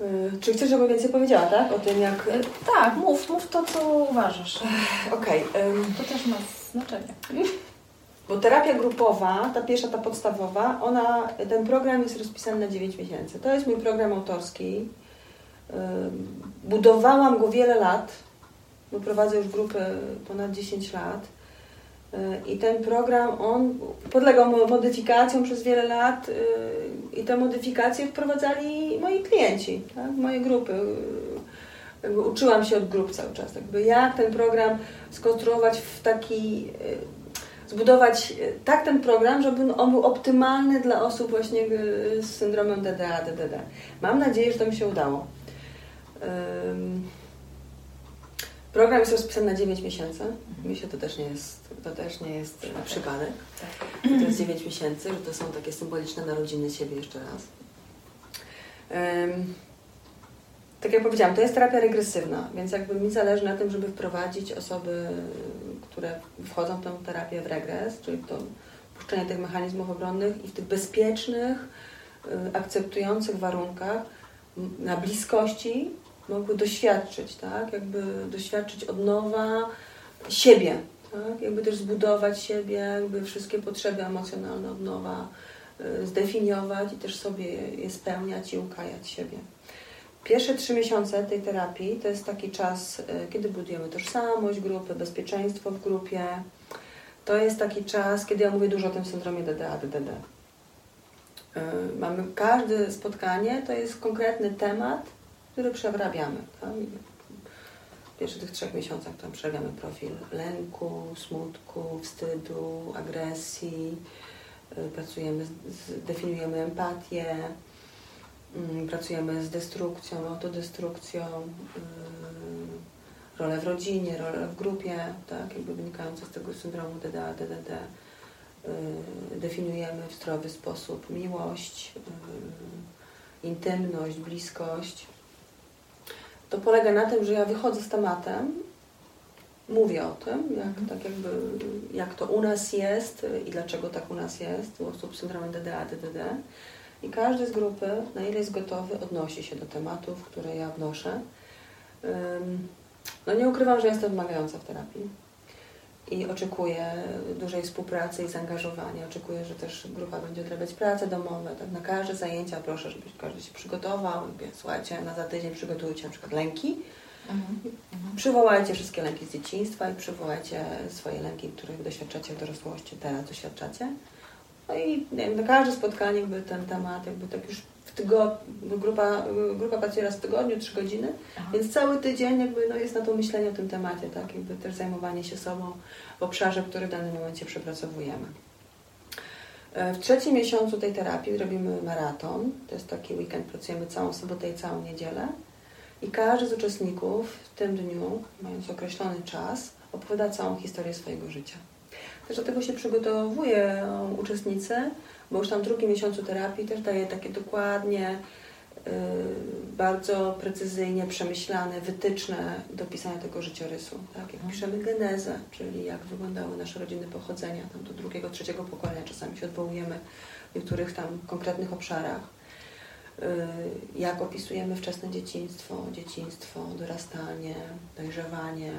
Y, Czy chcesz, żebym więcej powiedziała, tak? O tym, jak. Tak, mów, mów to, co uważasz. Okej, ym, To też ma znaczenie. bo terapia grupowa, ta pierwsza, ta podstawowa, ona, ten program jest rozpisany na 9 miesięcy. To jest mój program autorski. Budowałam go wiele lat, bo prowadzę już grupę ponad 10 lat. Y, I ten program, on podlegał mo- modyfikacjom przez wiele lat y, i te modyfikacje wprowadzali moi klienci, tak? moje grupy. jakby uczyłam się od grup cały czas, jakby jak ten program skonstruować w taki, y, zbudować y, tak ten program, żeby on był optymalny dla osób właśnie y, z syndromem DDA, DDD. Mam nadzieję, że to mi się udało. Program jest rozpisany na 9 miesięcy. Myślę, to też nie jest, to też nie jest przypadek. To jest 9 miesięcy, że to są takie symboliczne narodziny siebie jeszcze raz. tak jak powiedziałam, to jest terapia regresywna, więc jakby mi zależy na tym, żeby wprowadzić osoby, które wchodzą w tę terapię w regres, czyli to puszczenie tych mechanizmów obronnych i w tych bezpiecznych, y, akceptujących warunkach na bliskości mogły doświadczyć, tak? Jakby doświadczyć od nowa siebie, tak? Jakby też zbudować siebie, jakby wszystkie potrzeby emocjonalne od nowa y, zdefiniować i też sobie je spełniać i ukajać siebie. Pierwsze trzy miesiące tej terapii to jest taki czas, y, kiedy budujemy tożsamość grupy, bezpieczeństwo w grupie. To jest taki czas, kiedy ja mówię dużo o tym syndromie DDA, DDD. Y, mamy każde spotkanie, to jest konkretny temat, który przerabiamy. Tak? W pierwszych tych trzech miesiącach tam przerabiamy profil lęku, smutku, wstydu, agresji, y, pracujemy, z, definiujemy empatię, mm, pracujemy z destrukcją, autodestrukcją, y, rolę w rodzinie, rolę w grupie, tak, jakby wynikające z tego syndromu DDA, DDD. Y, definiujemy w zdrowy sposób miłość, intymność, bliskość to polega na tym, że ja wychodzę z tematem, mówię o tym, jak, mhm. tak jakby, jak to u nas jest i dlaczego tak u nas jest, u osób z syndromem DDA, DDD. I każdy z grupy, na ile jest gotowy, odnosi się do tematów, które ja wnoszę. No nie ukrywam, że jestem wymagająca w terapii i oczekuję dużej współpracy i zaangażowania. Oczekuję, że też grupa będzie odrabiać prace domowe. Tak na każde zajęcia proszę, żeby każdy się przygotował. Mówię, słuchajcie, na za tydzień przygotujcie na przykład lęki. Mhm. Przywołajcie wszystkie lęki z dzieciństwa i przywołajcie swoje lęki, których doświadczacie w dorosłości, teraz doświadczacie. No i na każde spotkanie jakby ten temat jakby tak już tygodniu, grupa, grupa pracuje raz w tygodniu, trzy godziny, Aha. więc cały tydzień jakby no, jest na to myślenie o tym temacie, tak? Jakby też zajmowanie się sobą w obszarze, który w danym momencie przepracowujemy. E, w trzecim miesiącu tej terapii robimy maraton. To jest taki weekend, pracujemy całą sobotę i całą niedzielę. I każdy z uczestników w tym dniu, mając określony czas, opowiada całą historię swojego życia. Też do tego się przygotowują uczestnicy, bo już tam w drugim miesiącu terapii też daje takie dokładnie, yy, bardzo precyzyjnie przemyślane wytyczne do pisania tego życiorysu. Tak? Jak piszemy genezę, czyli jak wyglądały nasze rodziny pochodzenia, tam do drugiego, trzeciego pokolenia, czasami się odwołujemy w niektórych tam konkretnych obszarach. Yy, jak opisujemy wczesne dzieciństwo, dzieciństwo, dorastanie, dojrzewanie,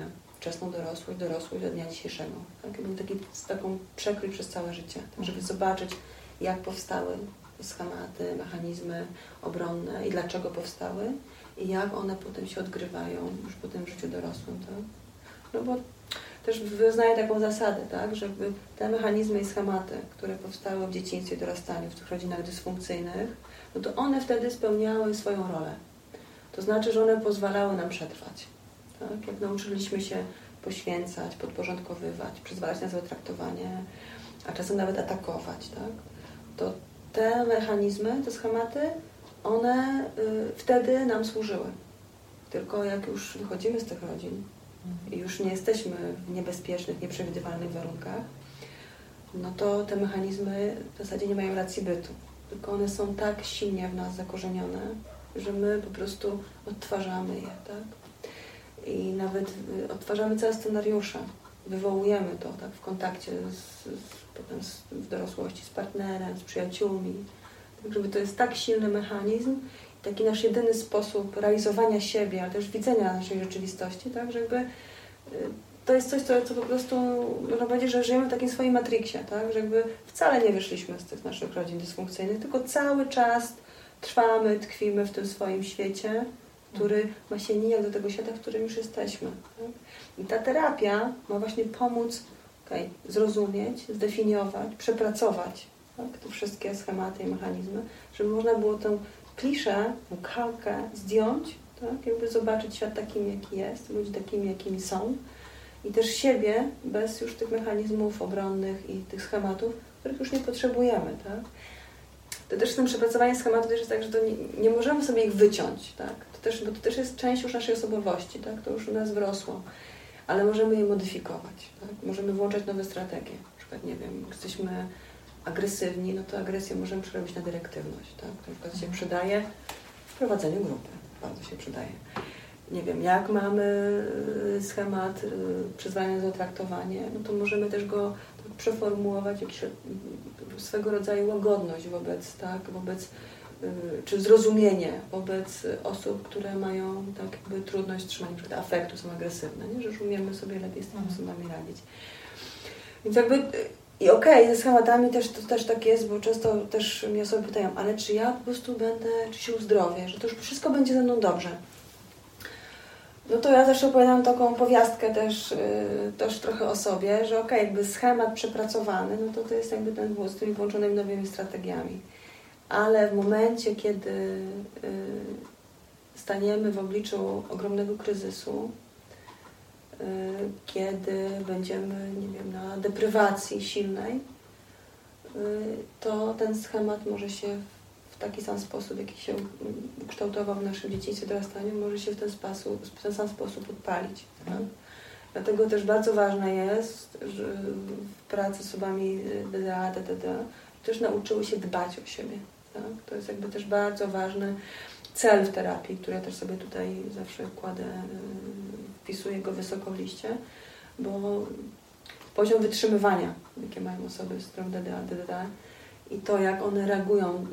wczesną dorosłość, dorosłość do dnia dzisiejszego. Tak? Jakby taki, taką przekrój przez całe życie, tak, żeby zobaczyć, jak powstały schematy, mechanizmy obronne i dlaczego powstały i jak one potem się odgrywają już po tym życiu dorosłym. Tak? No bo też wyznaję taką zasadę, tak, żeby te mechanizmy i schematy, które powstały w dzieciństwie, dorastaniu, w tych rodzinach dysfunkcyjnych, no to one wtedy spełniały swoją rolę. To znaczy, że one pozwalały nam przetrwać. Tak? Jak nauczyliśmy się poświęcać, podporządkowywać, przyzwalać na złe traktowanie, a czasem nawet atakować, tak? to te mechanizmy, te schematy, one y, wtedy nam służyły. Tylko jak już wychodzimy z tych rodzin i już nie jesteśmy w niebezpiecznych, nieprzewidywalnych warunkach, no to te mechanizmy w zasadzie nie mają racji bytu. Tylko one są tak silnie w nas zakorzenione, że my po prostu odtwarzamy je, tak? I nawet y, odtwarzamy całe scenariusze, wywołujemy to tak, w kontakcie z, z potem w dorosłości z partnerem, z przyjaciółmi. Tak, żeby to jest tak silny mechanizm, taki nasz jedyny sposób realizowania siebie, ale też widzenia naszej rzeczywistości, tak, że jakby y, to jest coś, co, co po prostu można powiedzieć, że żyjemy w takim swoim matriksie, tak, że jakby wcale nie wyszliśmy z tych naszych rodzin dysfunkcyjnych, tylko cały czas trwamy, tkwimy w tym swoim świecie, który ma się nijak do tego świata, w którym już jesteśmy. Tak? I ta terapia ma właśnie pomóc okay, zrozumieć, zdefiniować, przepracować tak, te wszystkie schematy i mechanizmy, żeby można było tę kliszę, tę kalkę zdjąć tak? Jakby zobaczyć świat takim, jaki jest, ludzi takimi, jakimi są i też siebie bez już tych mechanizmów obronnych i tych schematów, których już nie potrzebujemy, tak? To też z tym przepracowaniem schematu też jest tak, że nie, nie możemy sobie ich wyciąć, tak? Też, bo to też jest część już naszej osobowości, tak? To już u nas wrosło. Ale możemy je modyfikować, tak? Możemy włączać nowe strategie. Na przykład, nie wiem, jesteśmy agresywni, no to agresję możemy przerobić na dyrektywność, tak? To na przykład się przydaje w prowadzeniu grupy. Bardzo się przydaje. Nie wiem, jak mamy y, schemat y, przyzwalania za traktowanie, no to możemy też go tak przeformułować, jakiś y, swego rodzaju łagodność wobec, tak, wobec czy zrozumienie wobec osób, które mają tak jakby trudność trzymania przed afektu, są agresywne, nie? że już umiemy sobie lepiej z tymi mhm. osobami radzić. Więc jakby i okej, okay, ze schematami też to też tak jest, bo często też mnie osoby pytają, ale czy ja po prostu będę, czy się uzdrowię, że to już wszystko będzie ze mną dobrze. No to ja też opowiadam taką powiastkę też, yy, też trochę o sobie, że okej, okay, jakby schemat przepracowany, no to to jest jakby ten wóz z tymi włączonymi nowymi strategiami. Ale w momencie, kiedy yy, staniemy w obliczu ogromnego kryzysu, Y, kiedy będziemy, nie wiem, na deprywacji silnej, y, to ten schemat może się w taki sam sposób, jaki się kształtował w naszym dzieciństwie, dorastaniu, może się w ten sposób, w ten sam sposób odpalić. Tak? Dlatego też bardzo ważne jest, w pracy z osobami DDA, DDD też nauczyły się dbać o siebie. Tak? To jest jakby też bardzo ważny cel w terapii, który ja też sobie tutaj zawsze kładę y, wpisuję go wysoko w liście, bo poziom wytrzymywania, jakie mają osoby z którą DDA, DDA i to, jak one reagują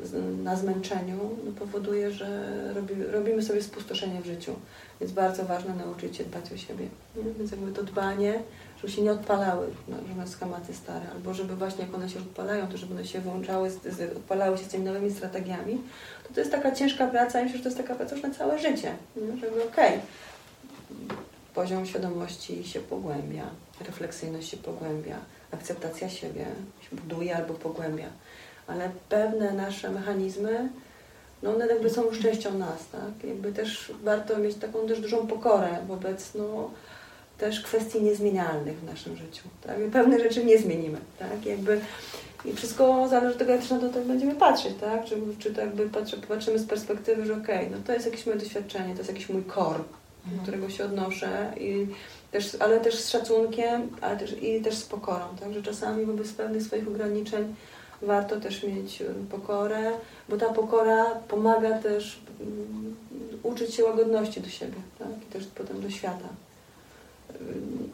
na zmęczeniu, no powoduje, że robi, robimy sobie spustoszenie w życiu. Więc bardzo ważne nauczyć się dbać o siebie. Więc jakby to dbanie, żeby się nie odpalały no, różne schematy stare, albo żeby właśnie jak one się odpalają, to żeby one się włączały, odpalały się z tymi nowymi strategiami, to to jest taka ciężka praca i myślę, że to jest taka praca już na całe życie. Nie? Żeby okej, okay, poziom świadomości się pogłębia, refleksyjność się pogłębia, akceptacja siebie się buduje albo pogłębia. Ale pewne nasze mechanizmy, no one jakby są już częścią nas, tak? Jakby też warto mieć taką też dużą pokorę wobec, no, też kwestii niezmienialnych w naszym życiu, tak? Pewne rzeczy nie zmienimy, tak? Jakby i wszystko zależy od tego, jak na to tak będziemy patrzeć, tak? Czy, czy to jakby patrzymy z perspektywy, że okej, okay, no to jest jakieś moje doświadczenie, to jest jakiś mój core, do którego się odnoszę, i też, ale też z szacunkiem, ale też, i też z pokorą. Także czasami wobec pewnych swoich ograniczeń warto też mieć pokorę, bo ta pokora pomaga też um, uczyć się łagodności do siebie tak? i też potem do świata.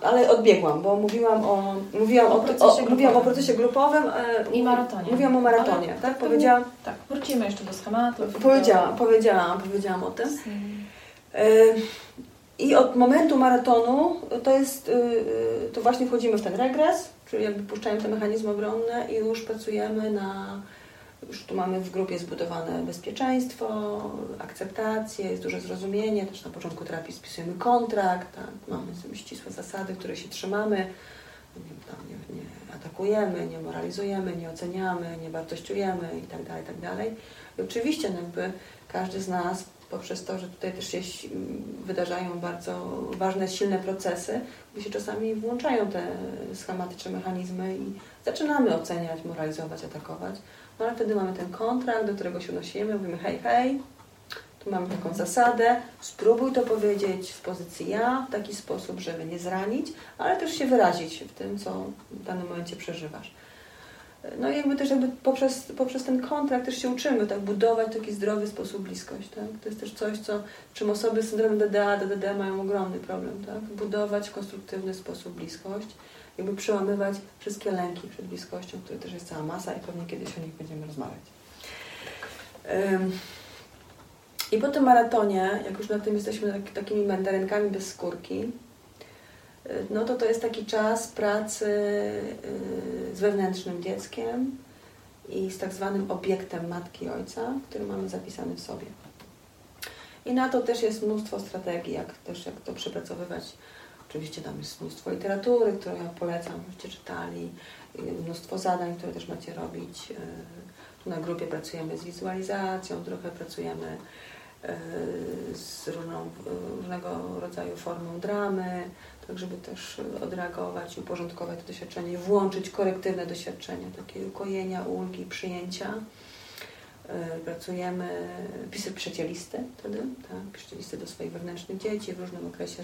Ale odbiegłam, bo mówiłam o, mówiłam o, o, procesie, o, mówiłam o procesie grupowym e, i maratonie. Mówiłam o maratonie, ale tak? Powiedziałam. Tak, wrócimy jeszcze do schematów. Powiedziałam, do... powiedziałam, powiedziałam o tym. E, I od momentu maratonu to jest, y, y, to właśnie wchodzimy w ten regres, czyli jakby puszczamy te mechanizmy obronne i już pracujemy na, już tu mamy w grupie zbudowane bezpieczeństwo, akceptację, jest duże zrozumienie, też na początku terapii spisujemy kontrakt, tak? mamy ścisłe zasady, które się trzymamy, nie, nie atakujemy, nie moralizujemy, nie oceniamy, nie wartościujemy itd., tak itd. Tak I oczywiście no jakby każdy z nas poprzez to, że tutaj też się wydarzają bardzo ważne, silne procesy, gdzie się czasami włączają te schematyczne mechanizmy i zaczynamy oceniać, moralizować, atakować. No ale wtedy mamy ten kontrakt, do którego się odnosimy, mówimy hej, hej, tu mamy taką zasadę, spróbuj to powiedzieć z pozycji ja, w taki sposób, żeby nie zranić, ale też się wyrazić w tym, co w danym momencie przeżywasz. No i jakby też jakby poprzez, poprzez ten kontrakt też się uczymy, tak, budować taki zdrowy sposób bliskość, tak? To jest też coś, co, czym osoby z syndromem DDA, DDD mają ogromny problem, tak? Budować w konstruktywny sposób bliskość, jakby przełamywać wszystkie lęki przed bliskością, które też jest cała masa i pewnie kiedyś o nich będziemy rozmawiać. I po tym maratonie, jak już na tym jesteśmy tak, takimi mandarynkami bez skórki, no to to jest taki czas pracy y, z wewnętrznym dzieckiem i z tak zwanym obiektem matki i ojca, który mamy zapisany w sobie. I na to też jest mnóstwo strategii, jak też jak to przepracowywać. Oczywiście tam jest mnóstwo literatury, którą ja polecam, żebyście czytali, mnóstwo zadań, które też macie robić. Y, tu na grupie pracujemy z wizualizacją, trochę pracujemy z różną, różnego rodzaju formą dramy, tak żeby też odreagować, uporządkować to doświadczenie, włączyć korektywne doświadczenia, takie ukojenia, ulgi, przyjęcia. E, pracujemy, pisy piszecie listy wtedy, tak? piszecie listy do swoich wewnętrznych dzieci w różnym okresie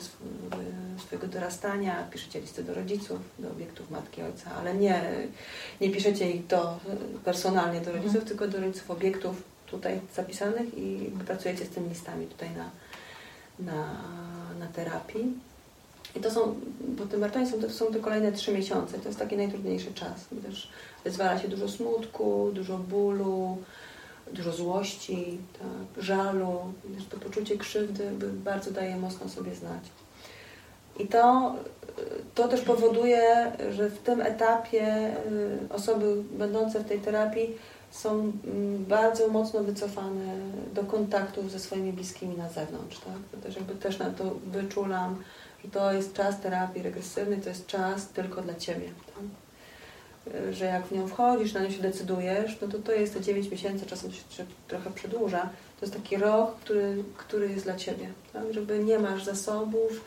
swojego dorastania, piszecie listy do rodziców, do obiektów matki, ojca, ale nie, nie piszecie ich do, personalnie do rodziców, mhm. tylko do rodziców obiektów tutaj zapisanych i pracujecie z tymi listami tutaj na, na, na terapii. I to są, bo tym martwień są, to są te kolejne trzy miesiące, to jest taki najtrudniejszy czas, gdyż wyzwala się dużo smutku, dużo bólu, dużo złości, tak, żalu, to poczucie krzywdy bardzo daje mocno sobie znać. I to, to też powoduje, że w tym etapie y, osoby będące w tej terapii są mm, bardzo mocno wycofane do kontaktów ze swoimi bliskimi na zewnątrz. Tak? Też jakby też na to wyczulam, że to jest czas terapii regresywnej, to jest czas tylko dla Ciebie. Tak? Że jak w nią wchodzisz, na nią się decydujesz, no to to jest te 9 miesięcy, czasem się trochę przedłuża. To jest taki rok, który, który jest dla Ciebie, tak? żeby nie masz zasobów,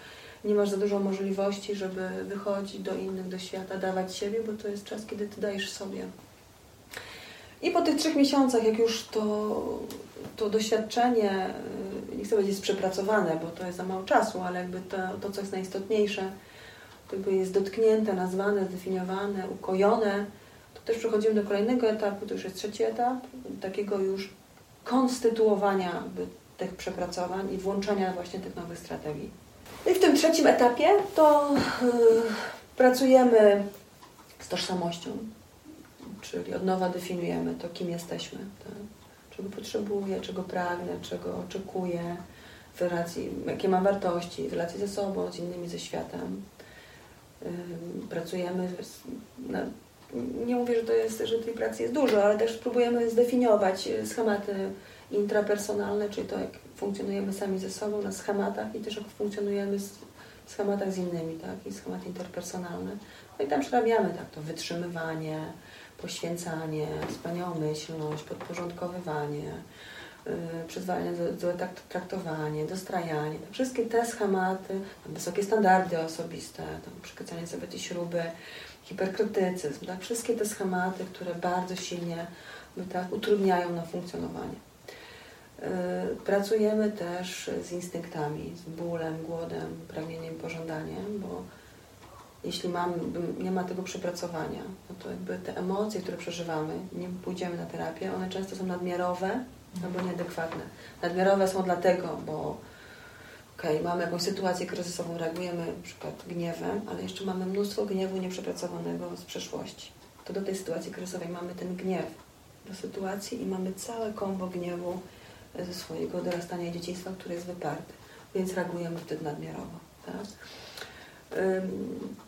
nie masz za dużo możliwości, żeby wychodzić do innych, do świata, dawać siebie, bo to jest czas, kiedy Ty dajesz sobie. I po tych trzech miesiącach, jak już to, to doświadczenie, y, nie chcę powiedzieć przepracowane, bo to jest za mało czasu, ale jakby to, to co jest najistotniejsze, jakby jest dotknięte, nazwane, zdefiniowane, ukojone, to też przechodzimy do kolejnego etapu, to już jest trzeci etap, takiego już konstytuowania tych przepracowań i włączania właśnie tych nowych strategii. I w tym trzecim etapie to yy, pracujemy z tożsamością, czyli od nowa definiujemy to, kim jesteśmy, tak? czego potrzebuję, czego pragnę, czego oczekuję, w relacji, jakie mam wartości, w relacji ze sobą, z innymi, ze światem pracujemy na, nie mówię, że to jest, że tej pracy jest dużo, ale też próbujemy zdefiniować schematy intrapersonalne, czyli to, jak funkcjonujemy sami ze sobą na schematach i też jak funkcjonujemy w schematach z innymi, tak, i schematy interpersonalne. No i tam przerabiamy tak, to wytrzymywanie, poświęcanie, wspaniałomyślność, podporządkowywanie, Y, przyzwalanie, złe traktowanie, dostrajanie, tam wszystkie te schematy, wysokie standardy osobiste, tam przykręcanie sobie te śruby, hiperkrytycyzm, tak, wszystkie te schematy, które bardzo silnie tak, utrudniają nam funkcjonowanie. Y, pracujemy też z instynktami, z bólem, głodem, pragnieniem, pożądaniem, bo jeśli mam, nie ma tego przepracowania, no to jakby te emocje, które przeżywamy, nie pójdziemy na terapię, one często są nadmiarowe, albo nieadekwatne. Nadmiarowe są dlatego, bo okay, mamy jakąś sytuację kryzysową, reagujemy na przykład gniewem, ale jeszcze mamy mnóstwo gniewu nieprzepracowanego z przeszłości. To do tej sytuacji kryzysowej mamy ten gniew do sytuacji i mamy całe kombo gniewu ze swojego dorastania i dzieciństwa, które jest wyparte. Więc reagujemy wtedy nadmiarowo. Tak?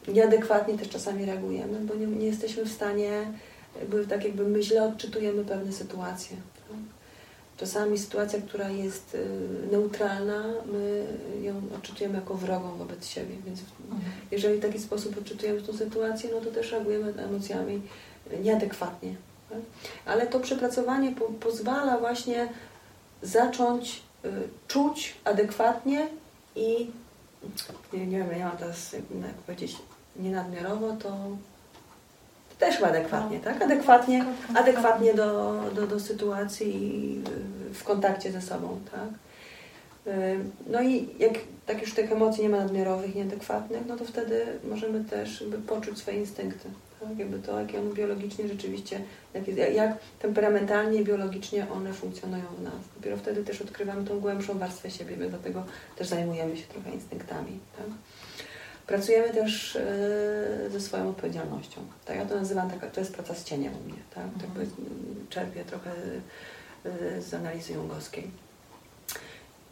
Nieadekwatnie też czasami reagujemy, bo nie, nie jesteśmy w stanie, jakby, tak jakby my źle odczytujemy pewne sytuacje. Czasami sytuacja, która jest y, neutralna, my ją odczytujemy jako wrogą wobec siebie. Więc mhm. jeżeli w taki sposób odczytujemy tę sytuację, no to też reagujemy emocjami nieadekwatnie. Tak? Ale to przepracowanie po, pozwala właśnie zacząć y, czuć adekwatnie i nie, nie wiem, ja mam teraz, jak powiedzieć, nienadmiarowo, to też adekwatnie, no. tak? Adekwatnie, adekwatnie do, do, do sytuacji w kontakcie ze sobą, tak? No i jak tak już tych emocji nie ma nadmiarowych, nieadekwatnych, no to wtedy możemy też jakby poczuć swoje instynkty. Tak? Jakby to, jak one biologicznie rzeczywiście, jak, jak temperamentalnie i biologicznie one funkcjonują w nas. Dopiero wtedy też odkrywamy tą głębszą warstwę siebie, my dlatego też zajmujemy się trochę instynktami. Tak? Pracujemy też e, ze swoją odpowiedzialnością. Tak, ja to nazywam, taka, to jest praca z cieniem u mnie. Tak? Mhm. Tak czerpię trochę e, z analizy jungowskiej.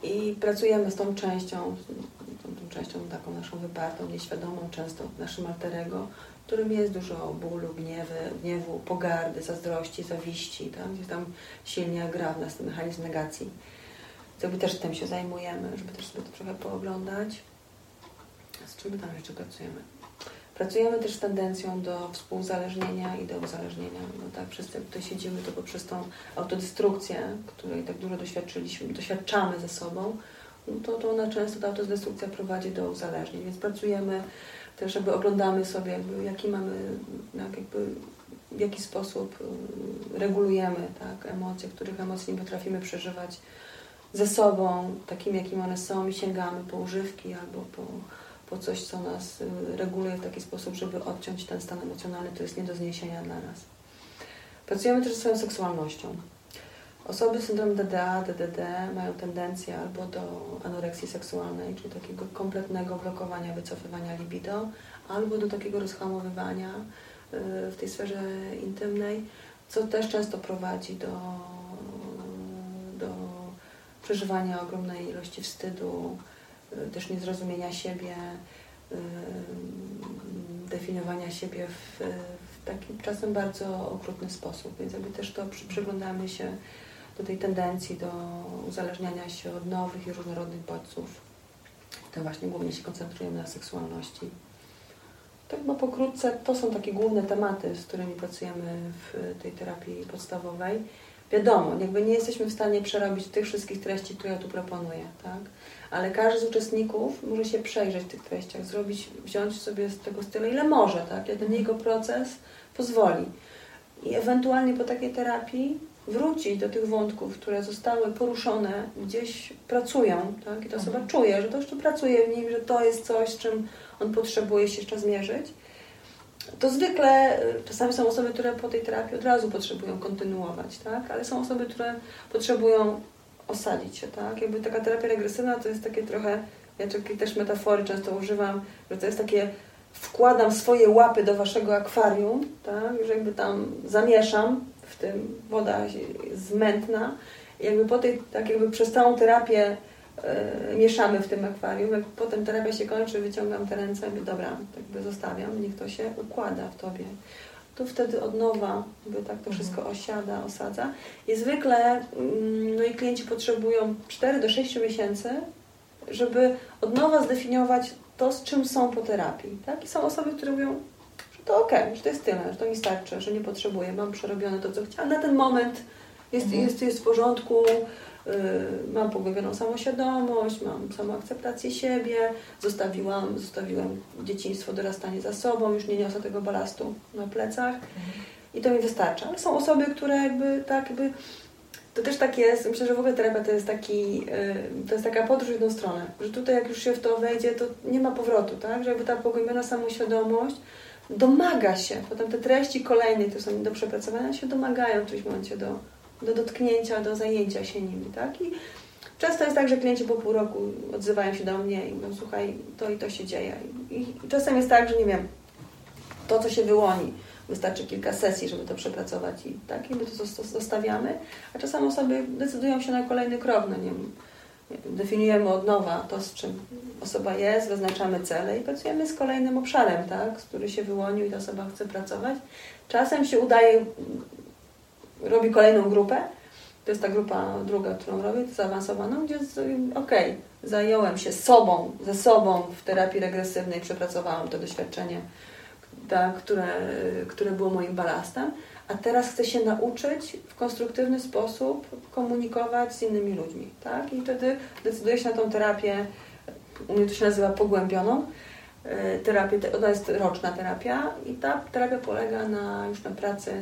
I pracujemy z tą częścią, tą, tą częścią taką naszą wypartą, nieświadomą, często naszym alterego, którym jest dużo bólu, gniewy, gniewu, pogardy, zazdrości, zawiści, tak? gdzie tam silnie gra w nas ten mechanizm negacji. Jakby też tym się zajmujemy, żeby też sobie to trochę pooglądać. Z czym tam jeszcze pracujemy? Pracujemy też z tendencją do współzależnienia i do uzależnienia. No tak, wszyscy tutaj siedzimy, to poprzez tą autodestrukcję, której tak dużo doświadczyliśmy, doświadczamy ze sobą, no to, to ona często, ta autodestrukcja prowadzi do uzależnień, więc pracujemy też, żeby oglądamy sobie, jakby, jaki mamy, jak, jakby, w jaki sposób y, regulujemy tak, emocje, których emocji nie potrafimy przeżywać ze sobą, takim jakim one są i sięgamy po używki albo po, po coś, co nas y, reguluje w taki sposób, żeby odciąć ten stan emocjonalny, który jest nie do zniesienia dla nas. Pracujemy też ze swoją seksualnością. Osoby z syndromem DDA, DDD mają tendencję albo do anoreksji seksualnej, czyli takiego kompletnego blokowania, wycofywania libido, albo do takiego rozhamowywania y, w tej sferze intymnej, co też często prowadzi do, do przeżywania ogromnej ilości wstydu, też niezrozumienia siebie, y, definiowania siebie w, w taki czasem bardzo okrutny sposób. Więc jakby też to przy, przyglądamy się do tej tendencji do uzależniania się od nowych i różnorodnych bodźców. To właśnie głównie się koncentrujemy na seksualności. Tak bo pokrótce to są takie główne tematy, z którymi pracujemy w tej terapii podstawowej. Wiadomo, jakby nie jesteśmy w stanie przerobić tych wszystkich treści, które ja tu proponuję, tak? Ale każdy z uczestników może się przejrzeć w tych treściach, zrobić, wziąć sobie z tego tyle, ile może, tak? Jak ten jego proces pozwoli. I ewentualnie po takiej terapii wrócić do tych wątków, które zostały poruszone, gdzieś pracują, tak? I ta osoba Mhm. czuje, że to jeszcze pracuje w nim, że to jest coś, z czym on potrzebuje się jeszcze zmierzyć. To zwykle y, czasami są osoby, które po tej terapii od razu potrzebują kontynuować, tak? Ale są osoby, które potrzebują osadzić się, tak? Jakby taka terapia regresywna to jest takie trochę, ja takiej też metafory często używam, że to jest takie wkładam swoje łapy do waszego akwarium, tak? Że jakby tam zamieszam w tym, woda jest mętna i jakby po tej, tak jakby przez całą terapię mieszamy w tym akwarium, jak potem terapia się kończy, wyciągam te ręce i mówię, dobra, jakby zostawiam, niech to się układa w tobie. To wtedy od nowa jakby tak to wszystko osiada, osadza. I zwykle mm, no i klienci potrzebują 4 do 6 miesięcy, żeby od nowa zdefiniować to, z czym są po terapii. Tak? I są osoby, które mówią, że to okej, że to jest tyle, że to mi starczy, że nie potrzebuję, mam przerobione to, co chciałam. Na ten moment jest, Mhm. jest, jest w porządku, mam pogłębioną samoświadomość, mam samoakceptację siebie, zostawiłam, zostawiłem dzieciństwo, dorastanie za sobą, już nie niosę tego balastu na plecach i to mi wystarcza. Ale są osoby, które jakby tak jakby to też tak jest, myślę, że w ogóle terapia to jest taki, yy, to jest taka podróż w jedną stronę, że tutaj jak już się w to wejdzie, to nie ma powrotu, tak? Że jakby ta pogłębiona samoświadomość domaga się, potem te treści kolejne, które są do przepracowania, się domagają w którymś momencie do, do dotknięcia, do zajęcia się nimi, tak? I często jest tak, że klienci po pół roku odzywają się do mnie i mówią, słuchaj, to i to się dzieje. I, czasem jest tak, że nie wiem, to co się wyłoni, wystarczy kilka sesji, żeby to przepracować i tak, i my to zos- zostawiamy, a czasem osoby decydują się na kolejny krok, no nie wiem, definiujemy od nowa to, z czym osoba jest, wyznaczamy cele i pracujemy z kolejnym obszarem, tak, z który się wyłonił i ta osoba chce pracować. Czasem się udaje, robi kolejną grupę, to jest ta grupa druga, którą robię, zaawansowaną, gdzie okej, zająłem się sobą, ze sobą w terapii regresywnej, przepracowałam to doświadczenie, tak, które, które było moim balastem, a teraz chcę się nauczyć w konstruktywny sposób komunikować z innymi ludźmi, tak? I wtedy decyduję się na tą terapię, u mnie to się nazywa pogłębioną, terapię, te- ona jest roczna terapia i ta terapia polega na, już na pracy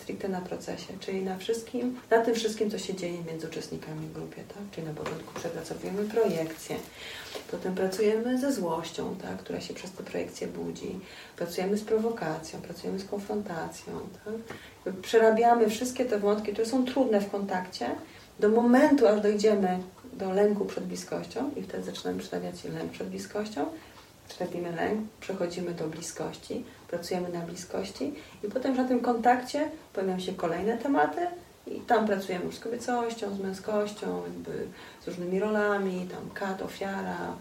stricte na procesie, czyli na wszystkim, na tym wszystkim, co się dzieje między uczestnikami w grupie, tak? Czyli na początku przepracowujemy projekcję, potem pracujemy ze złością, tak? która się przez tę projekcję budzi, pracujemy z prowokacją, pracujemy z konfrontacją, tak? Przerabiamy wszystkie te wątki, które są trudne w kontakcie, do momentu, aż dojdziemy do lęku przed bliskością i wtedy zaczynamy przerabiać lęk przed bliskością, Trafimy lęk, przechodzimy do bliskości, pracujemy na bliskości i potem na tym kontakcie pojawiają się kolejne tematy i tam pracujemy już z kobiecością, z męskością, z różnymi rolami, tam kat, ofiara,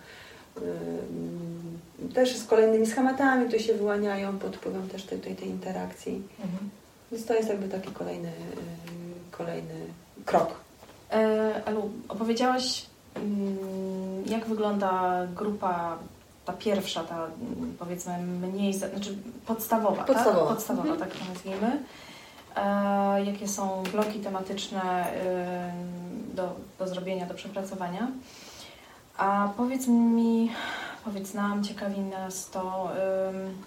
też z kolejnymi schematami, które się wyłaniają pod wpływem też tej, tej, tej interakcji. Mhm. Więc to jest jakby taki kolejny, yy, kolejny krok. E, Elu, opowiedziałaś, mm, jak wygląda grupa ta pierwsza, ta mm, powiedzmy mniej, znaczy podstawowa, Podstawowa. tak? Podstawowa, Mhm. tak to nazwijmy. E, jakie są bloki tematyczne y, do, do zrobienia, do przepracowania. A powiedz mi, powiedz nam, ciekawi nas to, ym,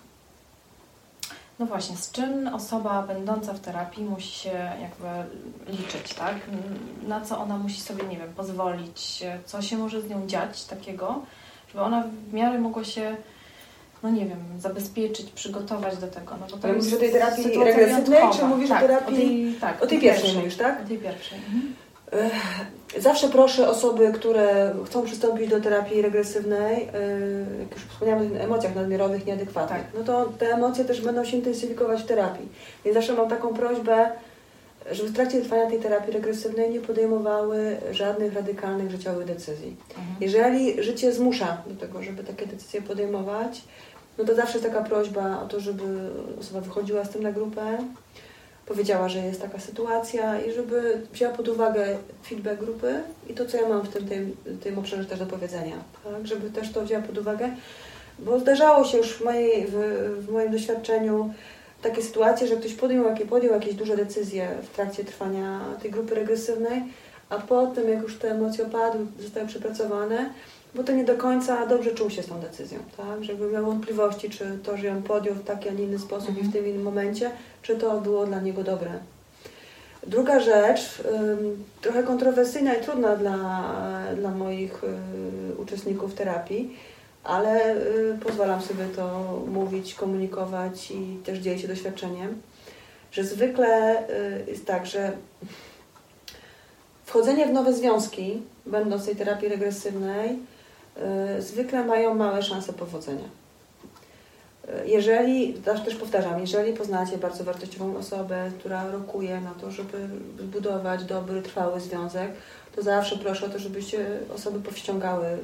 no właśnie, z czym osoba będąca w terapii musi się jakby liczyć, tak? Na co ona musi sobie, nie wiem, pozwolić, co się może z nią dziać takiego, żeby ona w miarę mogła się, no nie wiem, zabezpieczyć, przygotować do tego. No bo to Ale mówisz o tej terapii regresywnej, czy mówisz o tak, terapii- O tej, tak, o tej pierwszej mówisz, tak? O tej pierwszej. Mhm. Zawsze proszę osoby, które chcą przystąpić do terapii regresywnej, jak już wspomniałam o tych emocjach nadmiarowych, nieadekwatnych, Tak. no to te emocje też będą się intensyfikować w terapii. Więc zawsze mam taką prośbę, żeby w trakcie trwania tej terapii regresywnej nie podejmowały żadnych radykalnych życiowych decyzji. Mhm. Jeżeli życie zmusza do tego, żeby takie decyzje podejmować, no to zawsze jest taka prośba o to, żeby osoba wychodziła z tym na grupę, powiedziała, że jest taka sytuacja i żeby wzięła pod uwagę feedback grupy i to, co ja mam w tym, tym, tym obszarze też do powiedzenia. Tak? Żeby też to wzięła pod uwagę, bo zdarzało się już w, mojej, w, w moim doświadczeniu takie sytuacje, że ktoś podjął, jakie, podjął jakieś duże decyzje w trakcie trwania tej grupy regresywnej, a potem, jak już te emocje opadły, zostały przepracowane, bo to nie do końca dobrze czuł się z tą decyzją, tak? Żeby miał wątpliwości, czy to, że ją podjął w taki, a nie inny sposób i w tym innym momencie, czy to było dla niego dobre. Druga rzecz, trochę kontrowersyjna i trudna dla, dla moich y, uczestników terapii, ale y, pozwalam sobie to mówić, komunikować i też dzielić się doświadczeniem, że zwykle y, jest tak, że wchodzenie w nowe związki, będąc tej terapii regresywnej, y, zwykle mają małe szanse powodzenia. Jeżeli, też powtarzam, jeżeli poznacie bardzo wartościową osobę, która rokuje na to, żeby zbudować dobry, trwały związek, to zawsze proszę o to, żebyście osoby powściągały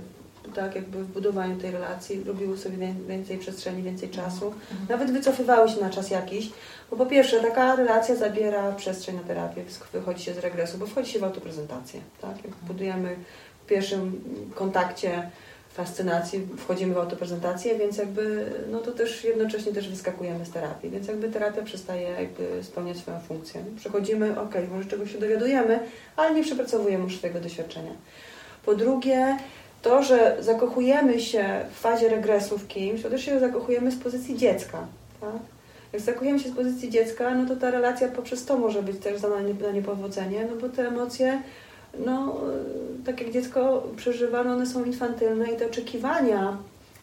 tak jakby w budowaniu tej relacji, robiły sobie wię- więcej przestrzeni, więcej czasu, Mhm. nawet wycofywały się na czas jakiś, bo po pierwsze taka relacja zabiera przestrzeń na terapię, wychodzi się z regresu, bo wchodzi się w autoprezentację, tak? Jak budujemy w pierwszym kontakcie fascynacji, wchodzimy w autoprezentację, więc jakby, no to też jednocześnie też wyskakujemy z terapii, więc jakby terapia przestaje jakby spełniać swoją funkcję. Przechodzimy, ok, może czegoś się dowiadujemy, ale nie przepracowujemy już swojego doświadczenia. Po drugie, to, że zakochujemy się w fazie regresu w kimś, to też się zakochujemy z pozycji dziecka. Tak? Jak zakochujemy się z pozycji dziecka, no to ta relacja poprzez to może być też znana na niepowodzenie, no bo te emocje, no tak jak dziecko przeżywa, no one są infantylne i te oczekiwania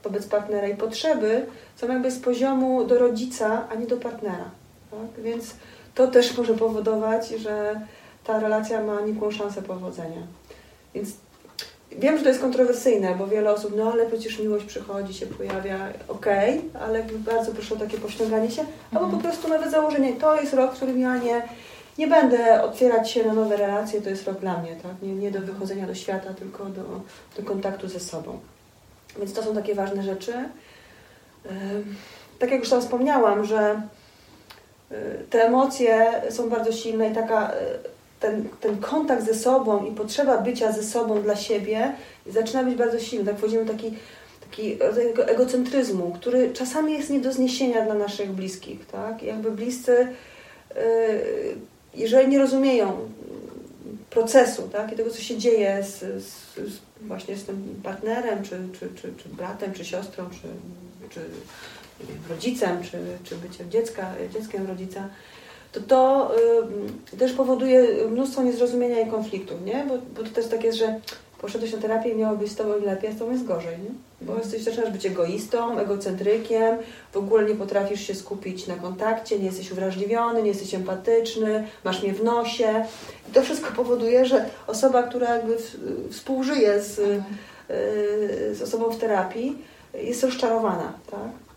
wobec partnera i potrzeby są jakby z poziomu do rodzica, a nie do partnera. Tak? Więc to też może powodować, że ta relacja ma nikłą szansę powodzenia. Więc Wiem, że to jest kontrowersyjne, bo wiele osób, no ale przecież miłość przychodzi, się pojawia, okej, ale jakby bardzo proszę o takie pościąganie się, albo po prostu nawet założenie, to jest rok, w którym ja nie, nie będę otwierać się na nowe relacje, to jest rok dla mnie, tak? Nie, nie do wychodzenia do świata, tylko do, do kontaktu ze sobą. Więc to są takie ważne rzeczy. Tak jak już tam wspomniałam, że y, te emocje są bardzo silne i taka y, ten, ten kontakt ze sobą i potrzeba bycia ze sobą dla siebie zaczyna być bardzo silny. Tak wchodzimy taki, taki egocentryzmu, który czasami jest nie do zniesienia dla naszych bliskich. Tak? Jakby bliscy, yy, jeżeli nie rozumieją procesu tak? i tego, co się dzieje z, z, z, właśnie z tym partnerem, czy, czy, czy, czy bratem, czy siostrą, czy, czy rodzicem, czy, czy byciem dziecka, dzieckiem rodzica, to to y, też powoduje mnóstwo niezrozumienia i konfliktów, nie? Bo, bo to też tak jest, że poszedłeś na terapię i miało być z tobą lepiej, a z tobą jest gorzej, nie? Bo jesteś, zaczynasz być egoistą, egocentrykiem, w ogóle nie potrafisz się skupić na kontakcie, nie jesteś uwrażliwiony, nie jesteś empatyczny, masz mnie w nosie. I to wszystko powoduje, że osoba, która jakby w, współżyje z, y, z osobą w terapii, jest rozczarowana, tak?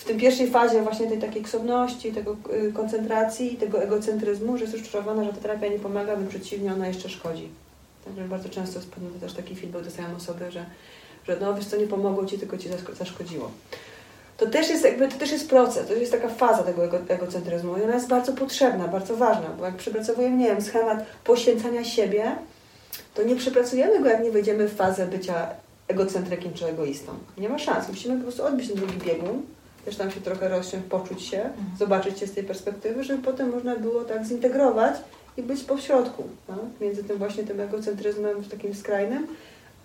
W tym pierwszej fazie właśnie tej takiej ksowności, tego y, koncentracji, tego egocentryzmu, że jest rozczarowana, że ta terapia nie pomaga, wręcz przeciwnie, ona jeszcze szkodzi. Także bardzo często jest też taki feedback dostają osoby, że, że no wiesz co, nie pomogło Ci, tylko Ci zaszkodziło. To też jest jakby, to też jest proces, to jest taka faza tego ego, egocentryzmu i ona jest bardzo potrzebna, bardzo ważna, bo jak przepracowujemy, nie wiem, schemat poświęcania siebie, to nie przepracujemy go, jak nie wejdziemy w fazę bycia egocentrykiem czy egoistą. Nie ma szans. Musimy po prostu odbyć ten drugi biegun, też tam się trochę rozsiąść, poczuć się, Mhm. zobaczyć się z tej perspektywy, żeby potem można było tak zintegrować i być pośrodku, tak? między tym właśnie tym egocentryzmem takim skrajnym,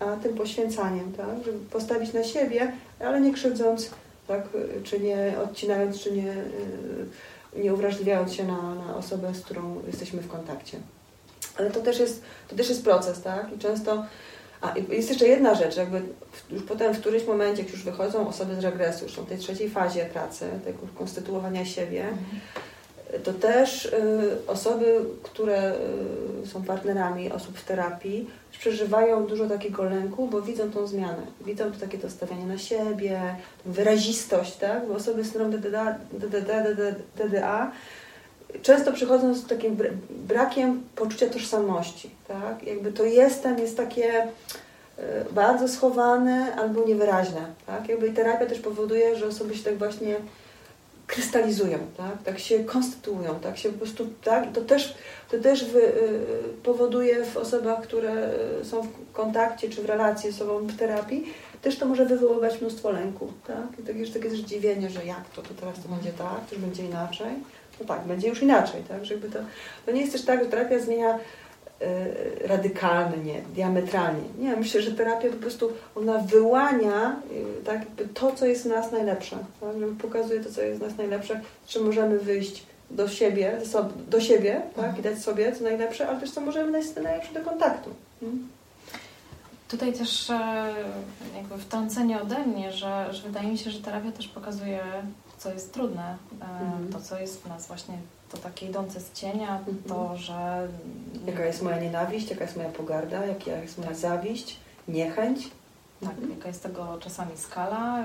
a tym poświęcaniem, tak? żeby postawić na siebie, ale nie krzywdząc, tak? czy nie odcinając, czy nie, y, nie uwrażliwiając się na, na osobę, z którą jesteśmy w kontakcie. Ale to też jest, to też jest proces, tak? I często. A jest jeszcze jedna rzecz, jakby już potem w którymś momencie, jak już wychodzą osoby z regresu, już są w tej trzeciej fazie pracy, tego konstytuowania siebie, to też y, osoby, które y, są partnerami osób w terapii, przeżywają dużo takiego lęku, bo widzą tą zmianę. Widzą to takie to stawianie na siebie, wyrazistość, tak? Bo osoby z syndromem DDA, DDA często przychodzą z takim br- brakiem poczucia tożsamości, tak? Jakby to jestem jest takie y, bardzo schowane albo niewyraźne, tak? Jakby terapia też powoduje, że osoby się tak właśnie krystalizują, tak? tak się konstytuują, tak się po prostu, tak? To też, to też wy, y, powoduje w osobach, które są w kontakcie czy w relacji z sobą w terapii, też to może wywoływać mnóstwo lęku, tak? I takie, że takie zdziwienie, że jak to, to teraz to będzie tak, to już będzie inaczej. No tak, będzie już inaczej, tak? Że jakby to, to nie jest też tak, że terapia zmienia y, radykalnie, diametralnie. Nie, myślę, że terapia po prostu ona wyłania y, tak, to, co jest w nas najlepsze. Tak? Że pokazuje to, co jest w nas najlepsze, czy możemy wyjść do siebie, do, siebie tak? i dać sobie co najlepsze, ale też co możemy dać co najlepsze do kontaktu. Mm? Tutaj też e, jakby wtrącenie ode mnie, że, że wydaje mi się, że terapia też pokazuje, co jest trudne, e, Mhm. to co jest w nas właśnie, to takie idące z cienia, Mhm. to, że... Jaka jest moja nienawiść, jaka jest moja pogarda, jaka jest moja zawiść, niechęć. Tak, Mhm. jaka jest tego czasami skala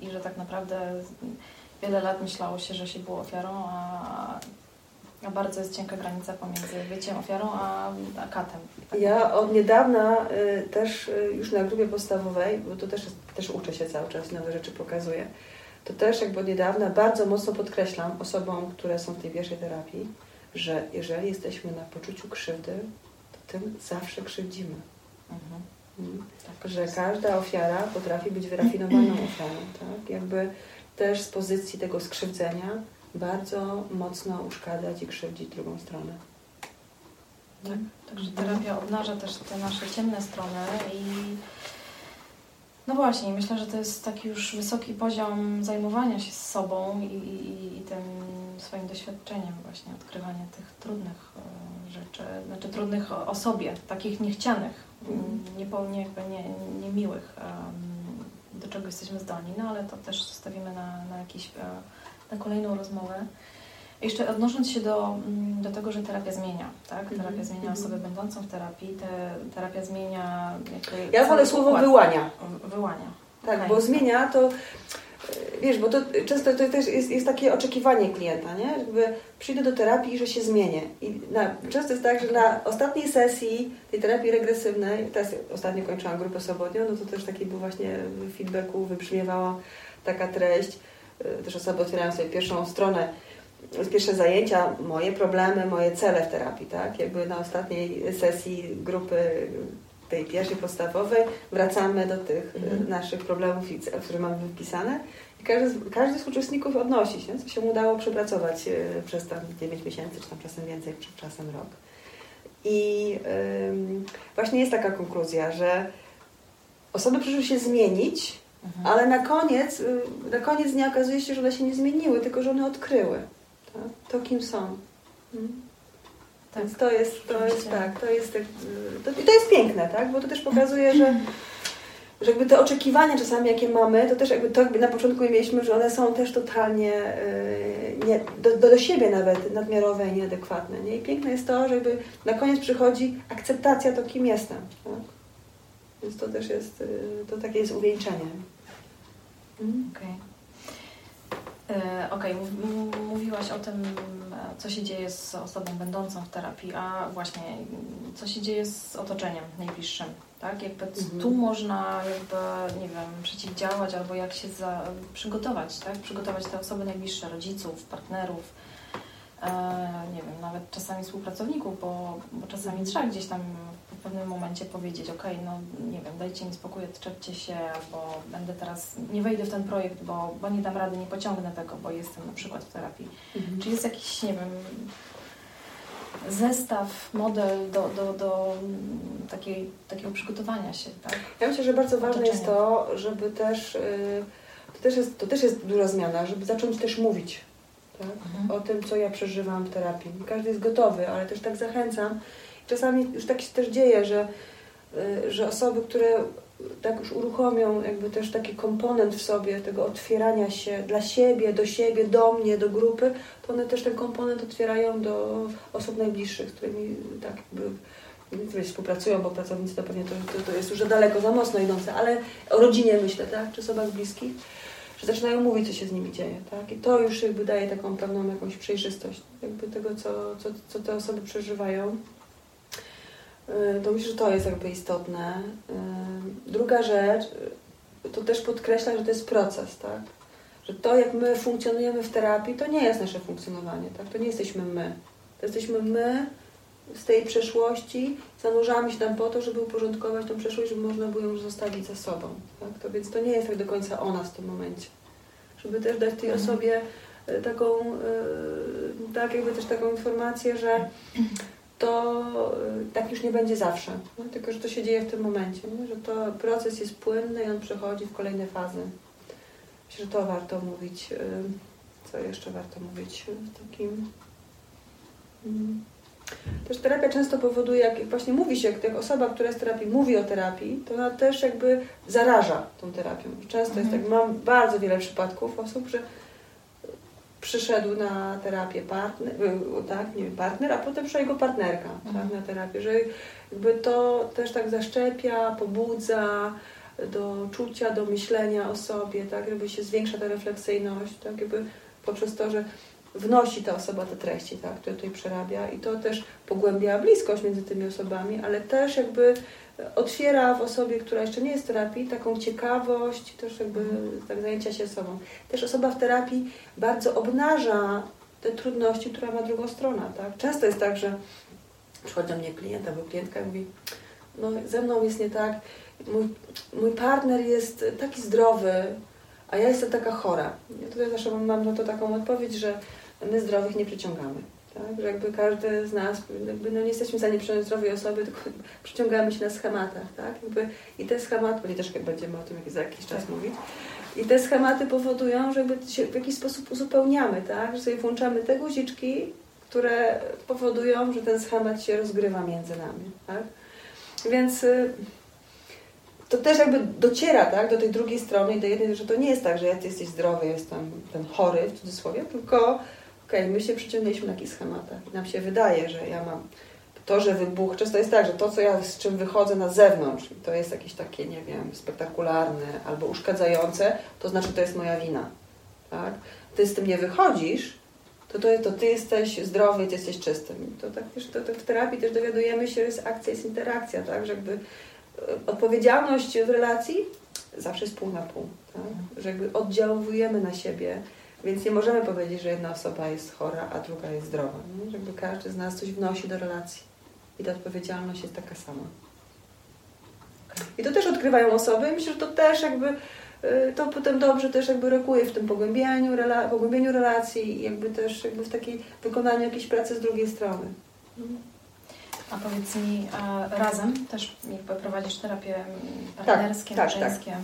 i, i że tak naprawdę wiele lat myślało się, że się było ofiarą, a, a bardzo jest cienka granica pomiędzy byciem ofiarą a, a katem. Ja od niedawna y, też y, już na grupie podstawowej, bo to też, też uczę się cały czas, nowe rzeczy pokazuję, to też jakby od niedawna bardzo mocno podkreślam osobom, które są w tej pierwszej terapii, że jeżeli jesteśmy na poczuciu krzywdy, to tym zawsze krzywdzimy. Mhm. Mm. Tak, Że każda ofiara potrafi być wyrafinowaną ofiarą. Tak? Jakby też z pozycji tego skrzywdzenia bardzo mocno uszkadzać i krzywdzić drugą stronę. Tak, także terapia obnaża też te nasze ciemne strony i no właśnie, myślę, że to jest taki już wysoki poziom zajmowania się z sobą i, i, i tym swoim doświadczeniem właśnie, odkrywania tych trudnych e, rzeczy, znaczy trudnych o, o sobie, takich niechcianych, Mhm. nie, nie, jakby nie, niemiłych, em, do czego jesteśmy zdolni, no ale to też zostawimy na, na jakiś, e, na kolejną rozmowę. Jeszcze odnosząc się do, mm, do tego, że terapia zmienia, tak? Terapia Mhm, zmienia mhm. osobę będącą w terapii, te, terapia zmienia Ja wolę słowo wyłania. Wyłania. Tak, Okej. bo zmienia to, e, wiesz, bo to często to też jest, jest takie oczekiwanie klienta, nie? Jakby przyjdę do terapii, że się zmienię. I na, często jest tak, że na ostatniej sesji tej terapii regresywnej, teraz ostatnio kończyłam grupę sobotnią, no to też taki był właśnie w feedbacku, wybrzmiewała taka treść, e, też osoby otwierają sobie pierwszą stronę, pierwsze zajęcia, moje problemy, moje cele w terapii, tak? Jakby na ostatniej sesji grupy tej pierwszej podstawowej wracamy do tych Mhm. e, naszych problemów, które mamy wypisane. I każdy, z- każdy z uczestników odnosi się, co się mu udało przepracować e, przez tam 9 miesięcy, czy tam czasem więcej, czy czasem rok. I ym, właśnie jest taka konkluzja, że osoby przyszły się zmienić, Mhm. ale na koniec, y, na koniec dnia okazuje się, że one się nie zmieniły, tylko że one odkryły? To, kim są. Mm. Tak. Więc to jest, to jest tak, to jest, tak, to, i to jest piękne, tak? Bo to też pokazuje, że, że jakby te oczekiwania czasami, jakie mamy, to też jakby to jakby na początku mieliśmy, że one są też totalnie y, nie, do, do, do siebie nawet nadmiarowe i nieadekwatne. Nie? I piękne jest to, że jakby na koniec przychodzi akceptacja to, kim jestem. Tak? Więc to też jest, y, to takie jest uwieńczenie. Mm. Okej. E, Okej, m- mówiłaś o tym, co się dzieje z osobą będącą w terapii, a właśnie co się dzieje z otoczeniem najbliższym, tak? Jakby Mhm. tu można jakby, nie wiem, przeciwdziałać albo jak się za, przygotować, tak? Przygotować te osoby najbliższe, rodziców, partnerów, nie wiem, nawet czasami współpracowników, bo, bo czasami trzeba gdzieś tam w pewnym momencie powiedzieć, ok, no nie wiem, dajcie mi spokój, odczepcie się, albo będę teraz, nie wejdę w ten projekt, bo, bo nie dam rady, nie pociągnę tego, bo jestem na przykład w terapii. Mhm. Czy jest jakiś, nie wiem, zestaw, model do, do, do takiej, takiego przygotowania się, tak? Ja myślę, że bardzo ważne jest to, żeby też, y, to też, jest, to też jest duża zmiana, żeby zacząć też mówić tak? O tym, co ja przeżywam w terapii. Każdy jest gotowy, ale też tak zachęcam. Czasami już tak się też dzieje, że, y, że osoby, które tak już uruchomią jakby też taki komponent w sobie tego otwierania się dla siebie, do siebie, do mnie, do grupy, to one też ten komponent otwierają do osób najbliższych, z którymi tak jakby którzy współpracują, bo pracownicy to pewnie to, to, to jest już daleko, za mocno idące, ale o rodzinie myślę, tak, czy osobach bliskich, że zaczynają mówić, co się z nimi dzieje, tak, i to już jakby daje taką pewną jakąś przejrzystość jakby tego, co, co, co te osoby przeżywają. Yy, To myślę, że to jest jakby istotne. Yy, Druga rzecz, yy, to też podkreśla, że to jest proces, tak, że to, jak my funkcjonujemy w terapii, to nie jest nasze funkcjonowanie, tak, to nie jesteśmy my, to jesteśmy my, z tej przeszłości zanurzamy się tam po to, żeby uporządkować tą przeszłość, żeby można było ją już zostawić za sobą. Tak? To więc to nie jest tak do końca o nas w tym momencie. Żeby też dać tej Mhm. osobie e, taką, e, tak jakby też taką informację, że to e, tak już nie będzie zawsze. No? Tylko, że to się dzieje w tym momencie. Nie? Że to proces jest płynny i on przechodzi w kolejne fazy. Myślę, że to warto mówić. Co jeszcze warto mówić w takim... mm, też terapia często powoduje, jak właśnie mówi się, jak, osoba, która jest w terapii, mówi o terapii, to ona też jakby zaraża tą terapią. Często jest tak, mam bardzo wiele przypadków osób, że przyszedł na terapię partner, y, tak, nie wiem, partner, a potem przyszła jego partnerka Mhm. tak, na terapię, że jakby to też tak zaszczepia, pobudza do czucia, do myślenia o sobie, tak, jakby się zwiększa ta refleksyjność, tak, jakby poprzez to, że wnosi ta osoba te treści, tak, które tutaj przerabia i to też pogłębia bliskość między tymi osobami, ale też jakby otwiera w osobie, która jeszcze nie jest w terapii, taką ciekawość, też jakby tak zajęcia się sobą. Też osoba w terapii bardzo obnaża te trudności, która ma drugą stronę, tak. Często jest tak, że przychodzi do mnie klient albo klientka i mówi, no ze mną jest nie tak, mój, mój partner jest taki zdrowy, a ja jestem taka chora. Ja tutaj zawsze mam- na to taką odpowiedź, że my zdrowych nie przyciągamy. Tak? Że jakby każdy z nas, jakby no nie jesteśmy w stanie przyciągnąć zdrowej osoby, tylko przyciągamy się na schematach. Tak? Jakby I te schematy, pewnie też będziemy o tym jak- za jakiś czas mówić, i te schematy powodują, że jakby się w jakiś sposób uzupełniamy, tak? że sobie włączamy te guziczki, które powodują, że ten schemat się rozgrywa między nami. Tak? Więc y, to też jakby dociera tak, do tej drugiej strony i do jednej, że to nie jest tak, że ja ty jesteś zdrowy, jestem ten chory w cudzysłowie, tylko okej, my się przyciągnęliśmy na jakichś schematach nam się wydaje, że ja mam to, że wybuch, często jest tak, że to, co ja z czym wychodzę na zewnątrz, to jest jakieś takie, nie wiem, spektakularne albo uszkadzające, to znaczy to jest moja wina. Tak? Ty z tym nie wychodzisz, to, to, to ty jesteś zdrowy ty jesteś czystym. To tak też to, to w terapii też dowiadujemy się, że jest akcja, jest interakcja, tak? Że jakby odpowiedzialność w relacji zawsze jest pół na pół. Tak? Że jakby oddziałujemy na siebie, więc nie możemy powiedzieć, że jedna osoba jest chora, a druga jest zdrowa. Nie? Że każdy z nas coś wnosi do relacji i ta odpowiedzialność jest taka sama. I to też odkrywają osoby i myślę, że to też jakby y, to potem dobrze też jakby rokuje w tym pogłębianiu, pogłębieniu relacji i jakby też jakby w takiej wykonaniu jakiejś pracy z drugiej strony. A powiedz mi, a razem też jakby prowadzisz terapie mm, partnerskie, tak, tak. małżeńskie?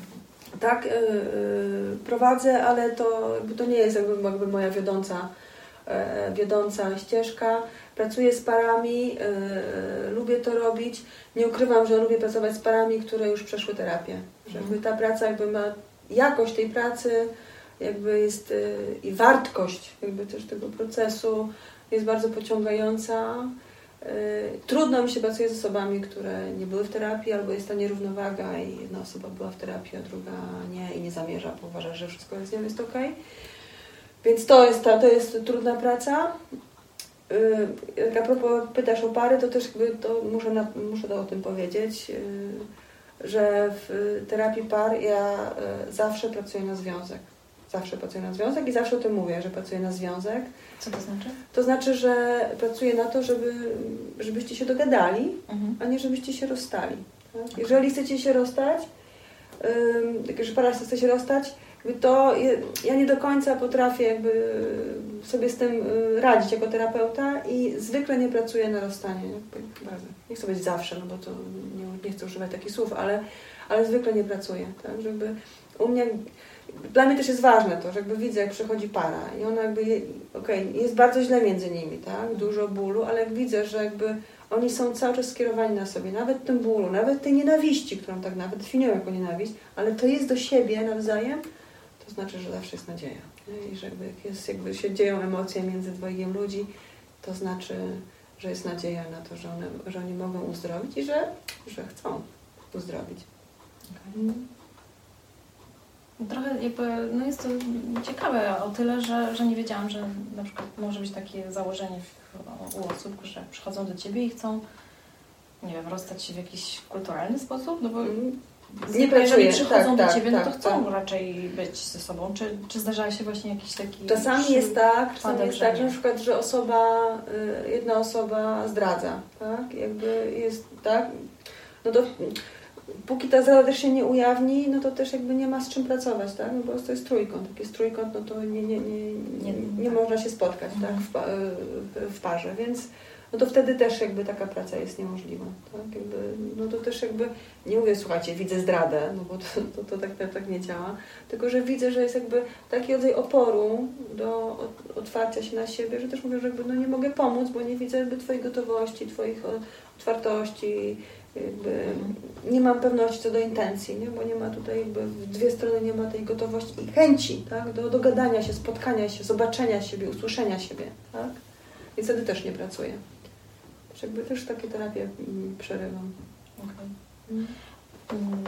Tak, y, y, prowadzę, ale to, to nie jest jakby, jakby moja wiodąca, e, wiodąca ścieżka. Pracuję z parami, y, lubię to robić. Nie ukrywam, że lubię pracować z parami, które już przeszły terapię. Że jakby ta praca jakby ma jakość tej pracy, jakby jest y, i wartość jakby też tego procesu jest bardzo pociągająca. Y, Trudno mi się pracuje z osobami, które nie były w terapii, albo jest ta nierównowaga i jedna osoba była w terapii, a druga nie i nie zamierza, bo uważa, że wszystko z nią jest ok. Więc to jest, ta, to jest trudna praca. Y, Jak a propos pytasz o pary, to też jakby to muszę, na, muszę to o tym powiedzieć, y, że w terapii par ja zawsze pracuję na związek. Zawsze pracuję na związek i zawsze o tym mówię, że pracuję na związek. Co to znaczy? To znaczy, że pracuję na to, żeby, żebyście się dogadali, Mhm. a nie żebyście się rozstali. Tak? Jeżeli chcecie się rozstać, jak już para chce się rozstać, to ja nie do końca potrafię jakby sobie z tym y, radzić jako terapeuta i zwykle nie pracuję na rozstanie. Bardzo. Nie chcę być zawsze, no bo to nie, nie chcę używać takich słów, ale, ale zwykle nie pracuję. Tak? Żeby u mnie dla mnie też jest ważne to, że jakby widzę, jak przychodzi para i ona jakby, okej, jest bardzo źle między nimi, tak, dużo bólu, ale jak widzę, że jakby oni są cały czas skierowani na sobie, nawet tym bólu, nawet tej nienawiści, którą tak nawet definiują jako nienawiść, ale to jest do siebie nawzajem, to znaczy, że zawsze jest nadzieja. I że jakby, jak jest, jakby się dzieją emocje między dwojgiem ludzi, to znaczy, że jest nadzieja na to, że, one, że oni mogą uzdrowić i że, że chcą uzdrowić. Trochę jakby, no jest to ciekawe o tyle, że, że nie wiedziałam, że na przykład może być takie założenie u osób, że przychodzą do Ciebie i chcą, nie wiem, rozstać się w jakiś kulturalny sposób, no bo Mm. zwykle, pracuję, jeżeli przychodzą tak, do tak, Ciebie, no to tak, chcą tak. raczej być ze sobą. Czy, czy zdarza się właśnie jakiś taki... Czasami jest tak, czasami jest tak, nie. że na przykład, że osoba, y, jedna osoba zdradza, tak? Jakby jest, tak? No to póki ta zdrada też się nie ujawni, no to też jakby nie ma z czym pracować, tak? No bo to jest trójkąt. Jak jest trójkąt, no to nie, nie, nie, nie, nie tak. można się spotkać, tak? Mhm. W, w parze, więc no to wtedy też jakby taka praca jest niemożliwa, tak? Jakby, no to też jakby, nie mówię, słuchajcie, widzę zdradę, no bo to, to, to tak, tak, nie działa, tylko że widzę, że jest jakby taki rodzaj oporu do ot- otwarcia się na siebie, że też mówię, że jakby no nie mogę pomóc, bo nie widzę jakby Twojej gotowości, Twoich o, otwartości, jakby nie mam pewności co do intencji, nie? bo nie ma tutaj jakby w dwie strony nie ma tej gotowości i chęci tak? do dogadania się, spotkania się, zobaczenia siebie, usłyszenia siebie. Tak? I wtedy też nie pracuję. Też jakby też takie terapie mm, przerywam. Okej. Mm,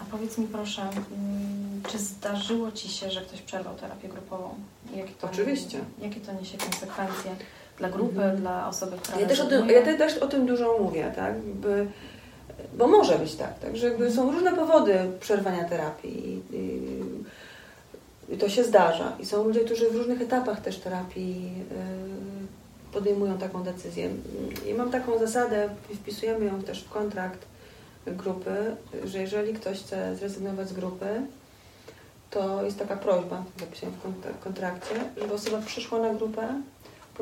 A powiedz mi proszę, mm, czy zdarzyło Ci się, że ktoś przerwał terapię grupową? Jakie to, Oczywiście. Jakie to niesie konsekwencje dla grupy, Mhm. dla osoby, która Ja też, o tym, ja te- też o tym dużo mówię, tak? Jakby, bo może być tak, tak, że jakby są różne powody przerwania terapii i, i, i to się zdarza. I są ludzie, którzy w różnych etapach też terapii y, podejmują taką decyzję. I mam taką zasadę, wpisujemy ją też w kontrakt grupy, że jeżeli ktoś chce zrezygnować z grupy, to jest taka prośba, zapisałem w kont- kontrakcie, żeby osoba przyszła na grupę,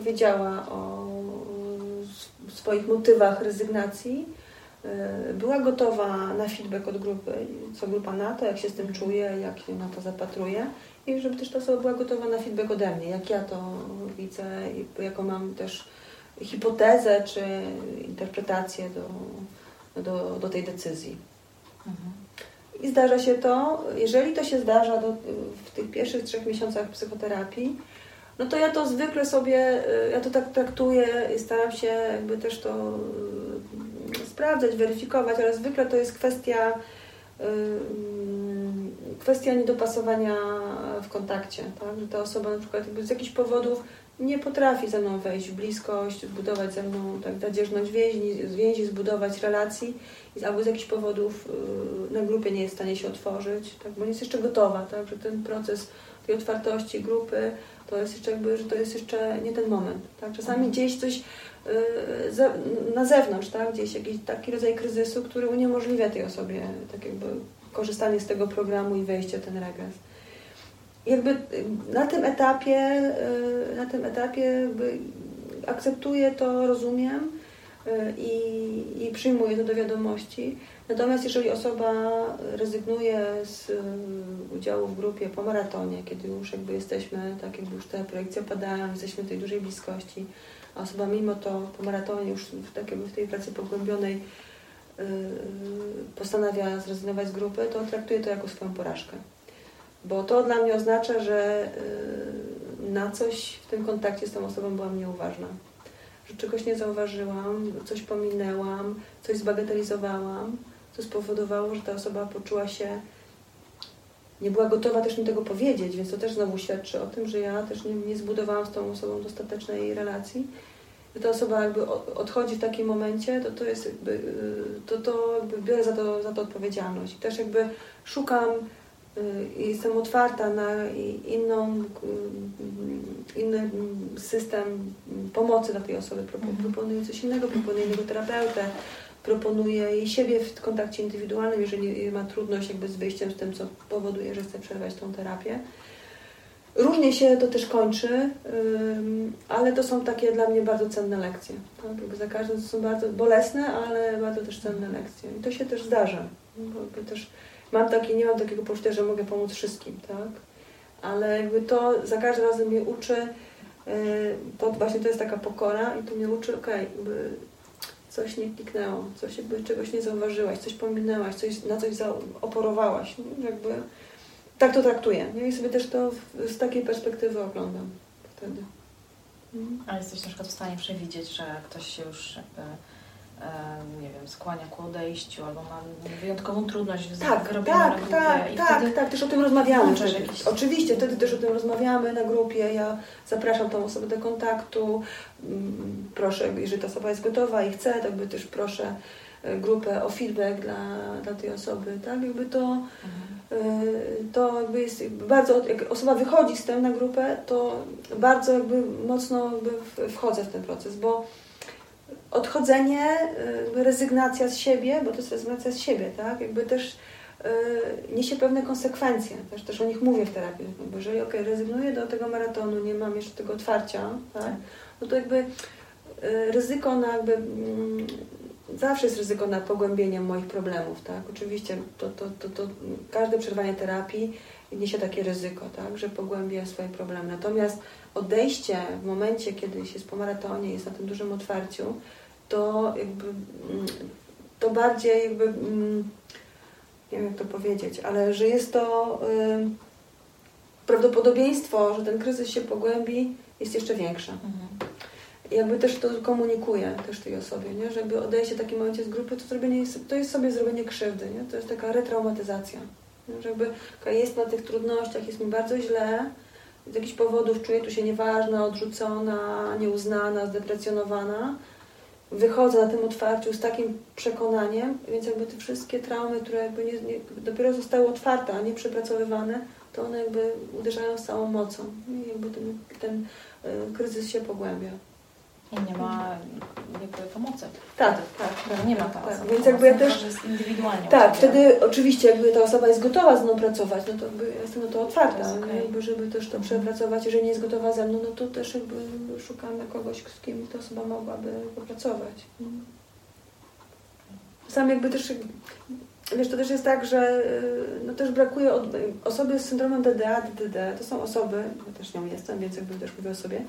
powiedziała o swoich motywach rezygnacji, y, była gotowa na feedback od grupy, co grupa na to, jak się z tym czuje, jak się na to zapatruje i żeby też ta osoba była gotowa na feedback ode mnie, jak ja to widzę, i jaką mam też hipotezę czy interpretację do, do, do tej decyzji. Mhm. I zdarza się to, jeżeli to się zdarza do, w tych pierwszych trzech miesiącach psychoterapii, no to ja to zwykle sobie, y, ja to tak traktuję i staram się jakby też to y, sprawdzać, weryfikować, ale zwykle to jest kwestia y, kwestia niedopasowania w kontakcie, tak? że ta osoba na przykład z jakichś powodów nie potrafi ze mną wejść w bliskość, zbudować ze mną tak, zadzierzność więzi, zbudować relacji albo z jakichś powodów na grupie nie jest w stanie się otworzyć, tak, bo nie jest jeszcze gotowa, tak, że ten proces tej otwartości grupy to jest jeszcze jakby, że to jest jeszcze nie ten moment. Tak? Czasami gdzieś coś y, na zewnątrz, tak? gdzieś jakiś taki rodzaj kryzysu, który uniemożliwia tej osobie tak jakby korzystanie z tego programu i wejście w ten regres. Jakby y, na tym etapie, y, na tym etapie akceptuję to, rozumiem i, i przyjmuję to do wiadomości. Natomiast jeżeli osoba rezygnuje z y, udziału w grupie po maratonie, kiedy już jakby jesteśmy, tak jakby już te projekcje padają, jesteśmy w tej dużej bliskości, a osoba mimo to po maratonie już w, tak w tej pracy pogłębionej y, postanawia zrezygnować z grupy, to traktuję to jako swoją porażkę. Bo to dla mnie oznacza, że y, na coś w tym kontakcie z tą osobą byłam nieuważna. Że czegoś nie zauważyłam, coś pominęłam, coś zbagatelizowałam, co spowodowało, że ta osoba poczuła się, nie była gotowa też mi tego powiedzieć, więc to też znowu świadczy o tym, że ja też nie, nie zbudowałam z tą osobą dostatecznej relacji. Że ta osoba jakby odchodzi w takim momencie, to to jest jakby, y, to, to biorę za to, za to odpowiedzialność. I też jakby szukam jestem otwarta na inną, y, inny system pomocy dla tej osoby. Mhm. Proponuję coś innego, proponuję innego terapeutę, proponuję jej siebie w kontakcie indywidualnym, jeżeli ma trudność jakby z wyjściem z tym, co powoduje, że chce przerwać tą terapię. Różnie się to też kończy, ale to są takie dla mnie bardzo cenne lekcje. Tak? Jakby za każdym to są bardzo bolesne, ale bardzo też cenne lekcje. I to się też zdarza. Bo też mam takie, nie mam takiego poczucia, że mogę pomóc wszystkim, tak? Ale jakby to za każdym razem mnie uczy, yy, to właśnie to jest taka pokora i to mnie uczy, okej, jakby coś nie kliknęło, coś jakby czegoś nie zauważyłaś, coś pominęłaś, coś, na coś zaoporowałaś. Nie? Jakby tak to traktuję. Nie? I sobie też to z takiej perspektywy oglądam wtedy. Mhm. Ale jesteś na przykład w stanie przewidzieć, że ktoś się już jakby, e, nie wiem, skłania ku odejściu albo ma wyjątkową trudność z Tak, tak, tak, tak, wtedy tak, też o tym rozmawiamy. jakiś- Oczywiście, wtedy też o tym rozmawiamy na grupie. Ja zapraszam tą osobę do kontaktu. Mm, Proszę, jeżeli ta osoba jest gotowa i chce, to jakby też proszę e, grupę o feedback dla, dla tej osoby, tak? Jakby to, Mhm. e, to jakby jest bardzo, jak osoba wychodzi z tym na grupę, to bardzo jakby mocno jakby w- wchodzę w ten proces, bo odchodzenie, y, rezygnacja z siebie, bo to jest rezygnacja z siebie, tak? Jakby też y, niesie pewne konsekwencje. Też, też o nich mówię w terapii. Jakby, jeżeli ok, rezygnuję do tego maratonu, nie mam jeszcze tego otwarcia, tak? No to jakby y, ryzyko na jakby mm, zawsze jest ryzyko na pogłębieniem moich problemów, tak? Oczywiście to, to, to, to każde przerwanie terapii niesie takie ryzyko, tak? Że pogłębię swoje problemy. Natomiast odejście w momencie, kiedy się jest po maratonie, jest na tym dużym otwarciu, to jakby mm, to bardziej jakby mm, nie wiem jak to powiedzieć, ale że jest to prawdopodobieństwo, że ten kryzys się pogłębi jest jeszcze większe. Mhm. Jakby też to komunikuję też tej osobie, nie? że jakby odejście w takim momencie z grupy, to, zrobienie jest, to jest sobie zrobienie krzywdy, nie? to jest taka retraumatyzacja. Że jakby jest na tych trudnościach, jest mi bardzo źle, z jakichś powodów czuję tu się nieważna, odrzucona, nieuznana, zdeprecjonowana. Wychodzę na tym otwarciu z takim przekonaniem, więc jakby te wszystkie traumy, które jakby nie, nie, dopiero zostały otwarte, a nie przepracowywane, to one jakby uderzają z całą mocą. I jakby ten, ten y, kryzys się pogłębia. I nie ma jakby pomocy. Tak, tak, tak. nie ma tak, ta tak. Więc jakby ja też indywidualnie. Tak, wtedy oczywiście jakby ta osoba jest gotowa ze mną pracować, no to jakby ja jestem na to To otwarta, nie? okej. jakby żeby też to przepracować. Jeżeli nie jest gotowa ze mną, no to też jakby szukamy kogoś, z kim ta osoba mogłaby popracować. Sam jakby też, wiesz, to też jest tak, że y, no też brakuje od, osoby z syndromem DDA, DDD, to są osoby, ja też nią jestem, więc jakby też mówię o sobie,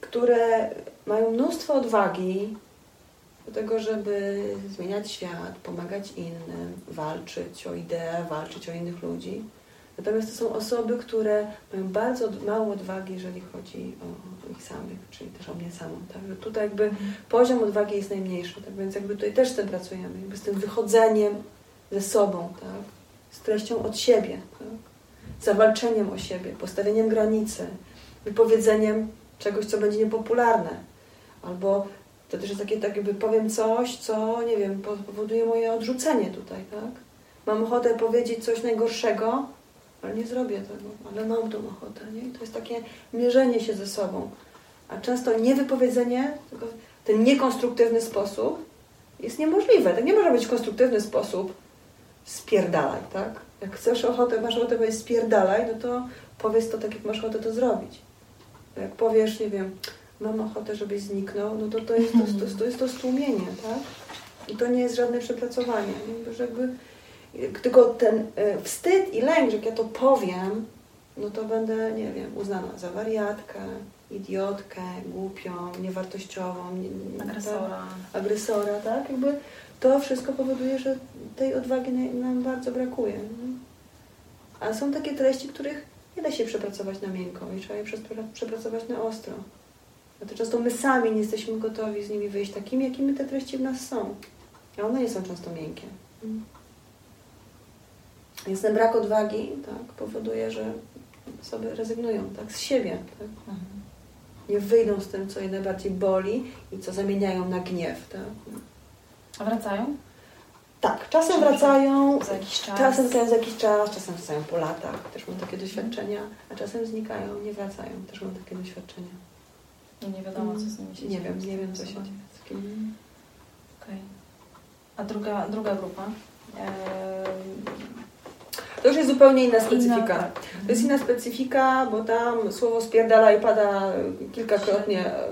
które mają mnóstwo odwagi do tego, żeby zmieniać świat, pomagać innym, walczyć o ideę, walczyć o innych ludzi. Natomiast to są osoby, które mają bardzo mało odwagi, jeżeli chodzi o, ich samych, czyli też o mnie samą. Tak? Że tutaj jakby poziom odwagi jest najmniejszy, tak więc jakby tutaj też z tym pracujemy, jakby z tym wychodzeniem ze sobą, tak? z treścią od siebie, tak? zawalczeniem o siebie, postawieniem granicy, wypowiedzeniem czegoś, co będzie niepopularne, albo to też jest takie, tak jakby powiem coś, co, nie wiem, po- powoduje moje odrzucenie tutaj, tak? Mam ochotę powiedzieć coś najgorszego, ale nie zrobię tego, ale mam tą ochotę, nie? I to jest takie mierzenie się ze sobą. A często niewypowiedzenie, tylko ten niekonstruktywny sposób jest niemożliwe. To nie może być konstruktywny sposób spierdalaj, tak? Jak chcesz ochotę, masz ochotę powiedzieć spierdalaj, no to powiedz to tak, jak masz ochotę to zrobić. Jak powiesz, nie wiem, mam ochotę, żebyś zniknął, no to to jest to, to, to, jest to stłumienie, tak? I to nie jest żadne przepracowanie. Nie? Że jakby, tylko ten e, wstyd i lęk, że jak ja to powiem, no to będę, nie wiem, uznana za wariatkę, idiotkę, głupią, niewartościową, nie, Agresora. tak, agresora, tak? Jakby to wszystko powoduje, że tej odwagi na- nam bardzo brakuje. Nie? A są takie treści, których nie da się przepracować na miękko i trzeba je przepracować na ostro. A to często my sami nie jesteśmy gotowi z nimi wyjść takimi, jakimi te treści w nas są. A one nie są często miękkie. Więc ten brak odwagi tak, powoduje, że osoby rezygnują tak, z siebie. Tak? Mhm. Nie wyjdą z tym, co je najbardziej boli i co zamieniają na gniew. Tak? A wracają? Tak, czasem wracają, za jakiś czas. czasem wracają za jakiś czas, czasem wracają po latach, też mam takie doświadczenia, a czasem znikają, nie wracają, też mam takie doświadczenia. I nie wiadomo, co z nimi się Nie dzieje. wiem, nie wiem, co się dzieje. Okej. A druga, druga grupa? Eee, To już jest zupełnie inna specyfika. Inna, tak. To jest inna specyfika, bo tam słowo spierdala i pada kilkakrotnie, e,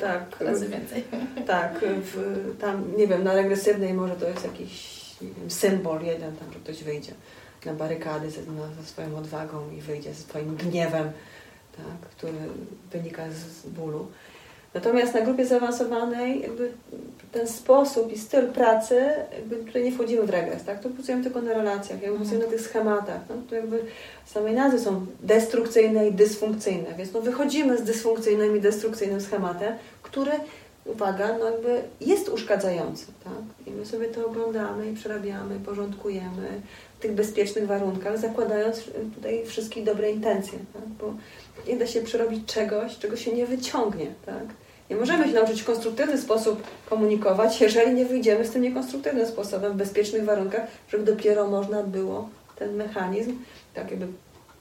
tak, Razy więcej. tak, w, tam, nie wiem, na regresywnej może to jest jakiś wiem, symbol jeden, tam, że ktoś wyjdzie na barykady ze, na, ze swoją odwagą i wyjdzie ze swoim gniewem, tak, który wynika z bólu. Natomiast na grupie zaawansowanej jakby ten sposób i styl pracy, jakby tutaj nie wchodzimy w regres, tak? Tu pracujemy tylko na relacjach, jakby pracujemy na tych schematach. No? To jakby samej nazwy są destrukcyjne i dysfunkcyjne, więc no wychodzimy z dysfunkcyjnym i destrukcyjnym schematem, który, uwaga, no jakby jest uszkadzający, tak? I my sobie to oglądamy i przerabiamy, porządkujemy w tych bezpiecznych warunkach, zakładając tutaj wszystkie dobre intencje, tak? Bo nie da się przerobić czegoś, czego się nie wyciągnie, tak? Nie możemy się nauczyć w konstruktywny sposób komunikować, jeżeli nie wyjdziemy z tym niekonstruktywnym sposobem, w bezpiecznych warunkach, żeby dopiero można było ten mechanizm tak jakby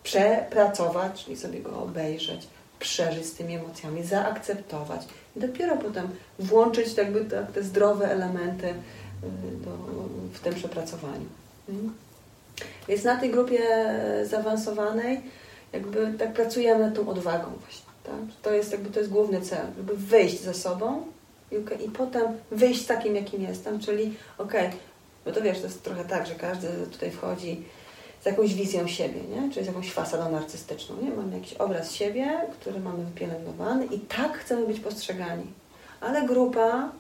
przepracować, czyli sobie go obejrzeć, przeżyć z tymi emocjami, zaakceptować i dopiero potem włączyć jakby te, te zdrowe elementy y, do, w tym przepracowaniu. Mm. Więc na tej grupie zaawansowanej jakby tak pracujemy nad tą odwagą właśnie. Tak? To jest jakby to jest główny cel, żeby wyjść ze sobą okej, i potem wyjść takim, jakim jestem, czyli okej, bo to wiesz, to jest trochę tak, że każdy tutaj wchodzi z jakąś wizją siebie, nie? czyli z jakąś fasadą narcystyczną. Nie? Mamy jakiś obraz siebie, który mamy wypielęgnowany i tak chcemy być postrzegani. Ale grupa,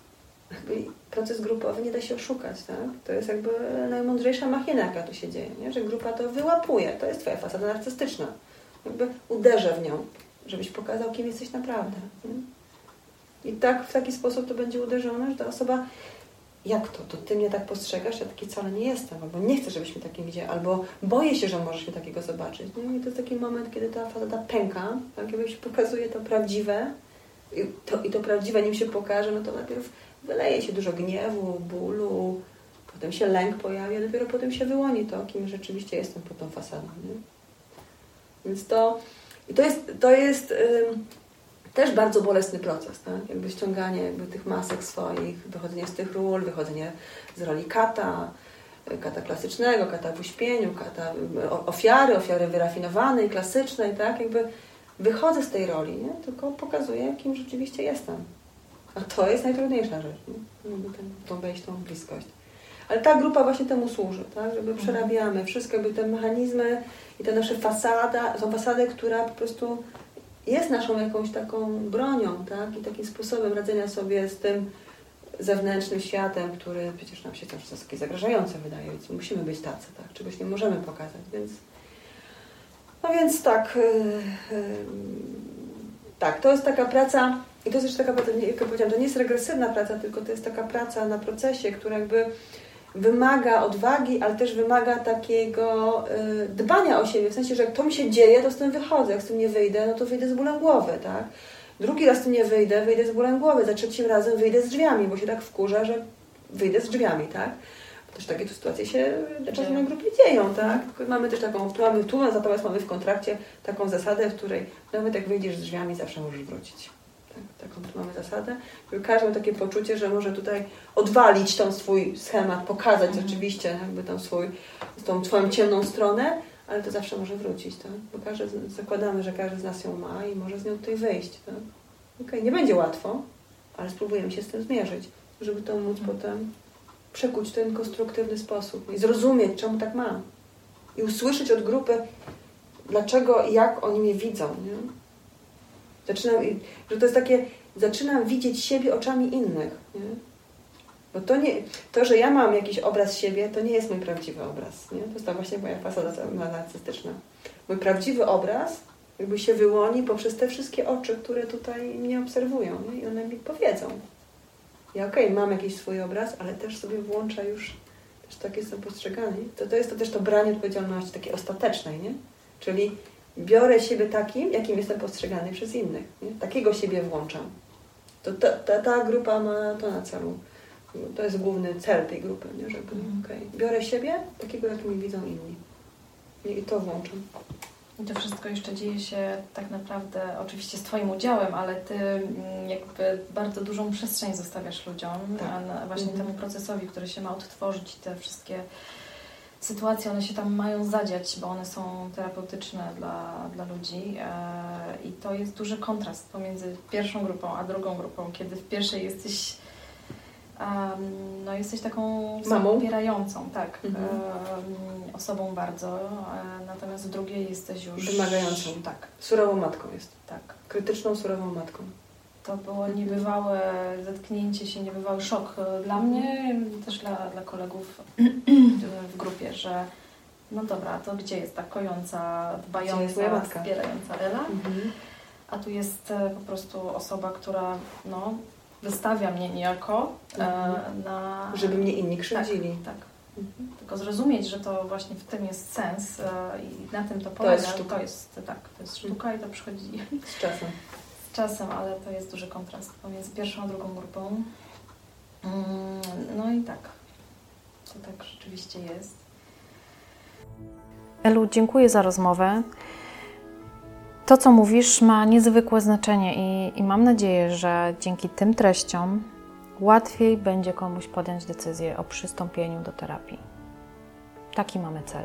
proces grupowy nie da się oszukać. Tak? To jest jakby najmądrzejsza machina, jaka tu się dzieje, nie? że grupa to wyłapuje. To jest Twoja fasada narcystyczna. Jakby uderzę w nią, żebyś pokazał, kim jesteś naprawdę. I tak w taki sposób to będzie uderzone, że ta osoba jak to? To ty mnie tak postrzegasz? Ja taki wcale nie jestem, albo nie chcę, żebyś mnie takim widział, albo boję się, że możesz mnie takiego zobaczyć. No i to jest taki moment, kiedy ta fasada pęka, tak jakby się pokazuje to prawdziwe i to, i to prawdziwe nim się pokaże, no to najpierw wyleje się dużo gniewu, bólu, potem się lęk pojawia, dopiero potem się wyłoni to, kim rzeczywiście jestem pod tą fasadą. Nie? Więc to, i to jest, to jest też bardzo bolesny proces, tak? jakby ściąganie jakby tych masek swoich, wychodzenie z tych ról, wychodzenie z roli kata, kata klasycznego, kata w uśpieniu, kata ofiary, ofiary wyrafinowanej, klasycznej, tak? Jakby wychodzę z tej roli, nie? tylko pokazuję, kim rzeczywiście jestem. A to jest najtrudniejsza rzecz, nie? Ten, tą wejść, tą bliskość. Ale ta grupa właśnie temu służy, tak? żeby przerabiamy wszystko, jakby te mechanizmy i te nasze fasada, są fasady, która po prostu jest naszą jakąś taką bronią, tak? I takim sposobem radzenia sobie z tym zewnętrznym światem, który przecież nam się też takie zagrażające wydaje, więc musimy być tacy, tak? Czegoś nie możemy pokazać, więc no więc tak yy, yy, tak, to jest taka praca i to jest jeszcze taka praca, jak powiedziałam, to nie jest regresywna praca, tylko to jest taka praca na procesie, która jakby wymaga odwagi, ale też wymaga takiego y, dbania o siebie, w sensie, że jak to mi się dzieje, to z tym wychodzę, jak z tym nie wyjdę, no to wyjdę z bólem głowy, tak? Drugi raz z tym nie wyjdę, wyjdę z bólem głowy, za trzecim razem wyjdę z drzwiami, bo się tak wkurza, że wyjdę z drzwiami, tak? Też takie tu sytuacje się czasem na grupie dzieją, tak? Mamy też taką, tu mamy, tu natomiast mamy w kontrakcie taką zasadę, w której nawet jak wyjdziesz z drzwiami, zawsze możesz wrócić. Tak, taką tu mamy zasadę. Każdy ma takie poczucie, że może tutaj odwalić ten swój schemat, pokazać Mhm. rzeczywiście jakby tą, swój, tą swoją ciemną stronę, ale to zawsze może wrócić, tak? Bo każdy, zakładamy, że każdy z nas ją ma i może z nią tutaj wyjść, tak? Okej, nie będzie łatwo, ale spróbujemy się z tym zmierzyć, żeby to móc potem przekuć w ten konstruktywny sposób i zrozumieć, czemu tak mam. I usłyszeć od grupy, dlaczego i jak oni mnie widzą, nie? Zaczynam, że to jest takie, zaczynam widzieć siebie oczami innych, nie? Bo to, nie, to, że ja mam jakiś obraz siebie, to nie jest mój prawdziwy obraz, nie? To jest ta właśnie moja fasada narcystyczna. Mój prawdziwy obraz jakby się wyłoni poprzez te wszystkie oczy, które tutaj mnie obserwują, nie? I one mi powiedzą. Ja okej, mam jakiś swój obraz, ale też sobie włącza już, też tak jestem postrzegany. To, to jest to też to branie odpowiedzialności takiej ostatecznej, nie? Czyli biorę siebie takim, jakim jestem postrzegany przez innych. Nie? Takiego siebie włączam. To ta, ta, ta grupa ma to na celu. to jest główny cel tej grupy, nie? żeby Mhm. okej, biorę siebie, takiego jak mnie widzą inni. I to włączam. I to wszystko jeszcze dzieje się tak naprawdę oczywiście z Twoim udziałem, ale Ty mm, jakby bardzo dużą przestrzeń zostawiasz ludziom, Tak. a właśnie Mhm. temu procesowi, który się ma odtworzyć, te wszystkie sytuacje, one się tam mają zadziać, bo one są terapeutyczne dla, dla ludzi e, i to jest duży kontrast pomiędzy pierwszą grupą a drugą grupą, kiedy w pierwszej jesteś no jesteś taką Mamą? wspierającą, tak, Mhm. osobą bardzo, e, natomiast w drugiej jesteś już... Wymagającą. Tak, Surową matką jest. tak. Krytyczną, surową matką. To było niebywałe zetknięcie się, niebywały szok e, dla mnie, też dla, dla kolegów w grupie, że no dobra, to gdzie jest ta kojąca, dbająca, wspierająca Ela, Mhm. a tu jest e, po prostu osoba, która no, wystawia mnie niejako e, Mhm. na... Żeby mnie inni krzywdzili. Tak, Mhm. tylko zrozumieć, że to właśnie w tym jest sens i na tym to polega. jest sztuka. To jest, tak, to jest sztuka i to przychodzi Z czasem. Czasem, ale to jest duży kontrast pomiędzy pierwszą a drugą grupą. Mm, No i tak, to tak rzeczywiście jest. Elu, dziękuję za rozmowę. To, co mówisz, ma niezwykłe znaczenie i, i mam nadzieję, że dzięki tym treściom łatwiej będzie komuś podjąć decyzję o przystąpieniu do terapii. Taki mamy cel.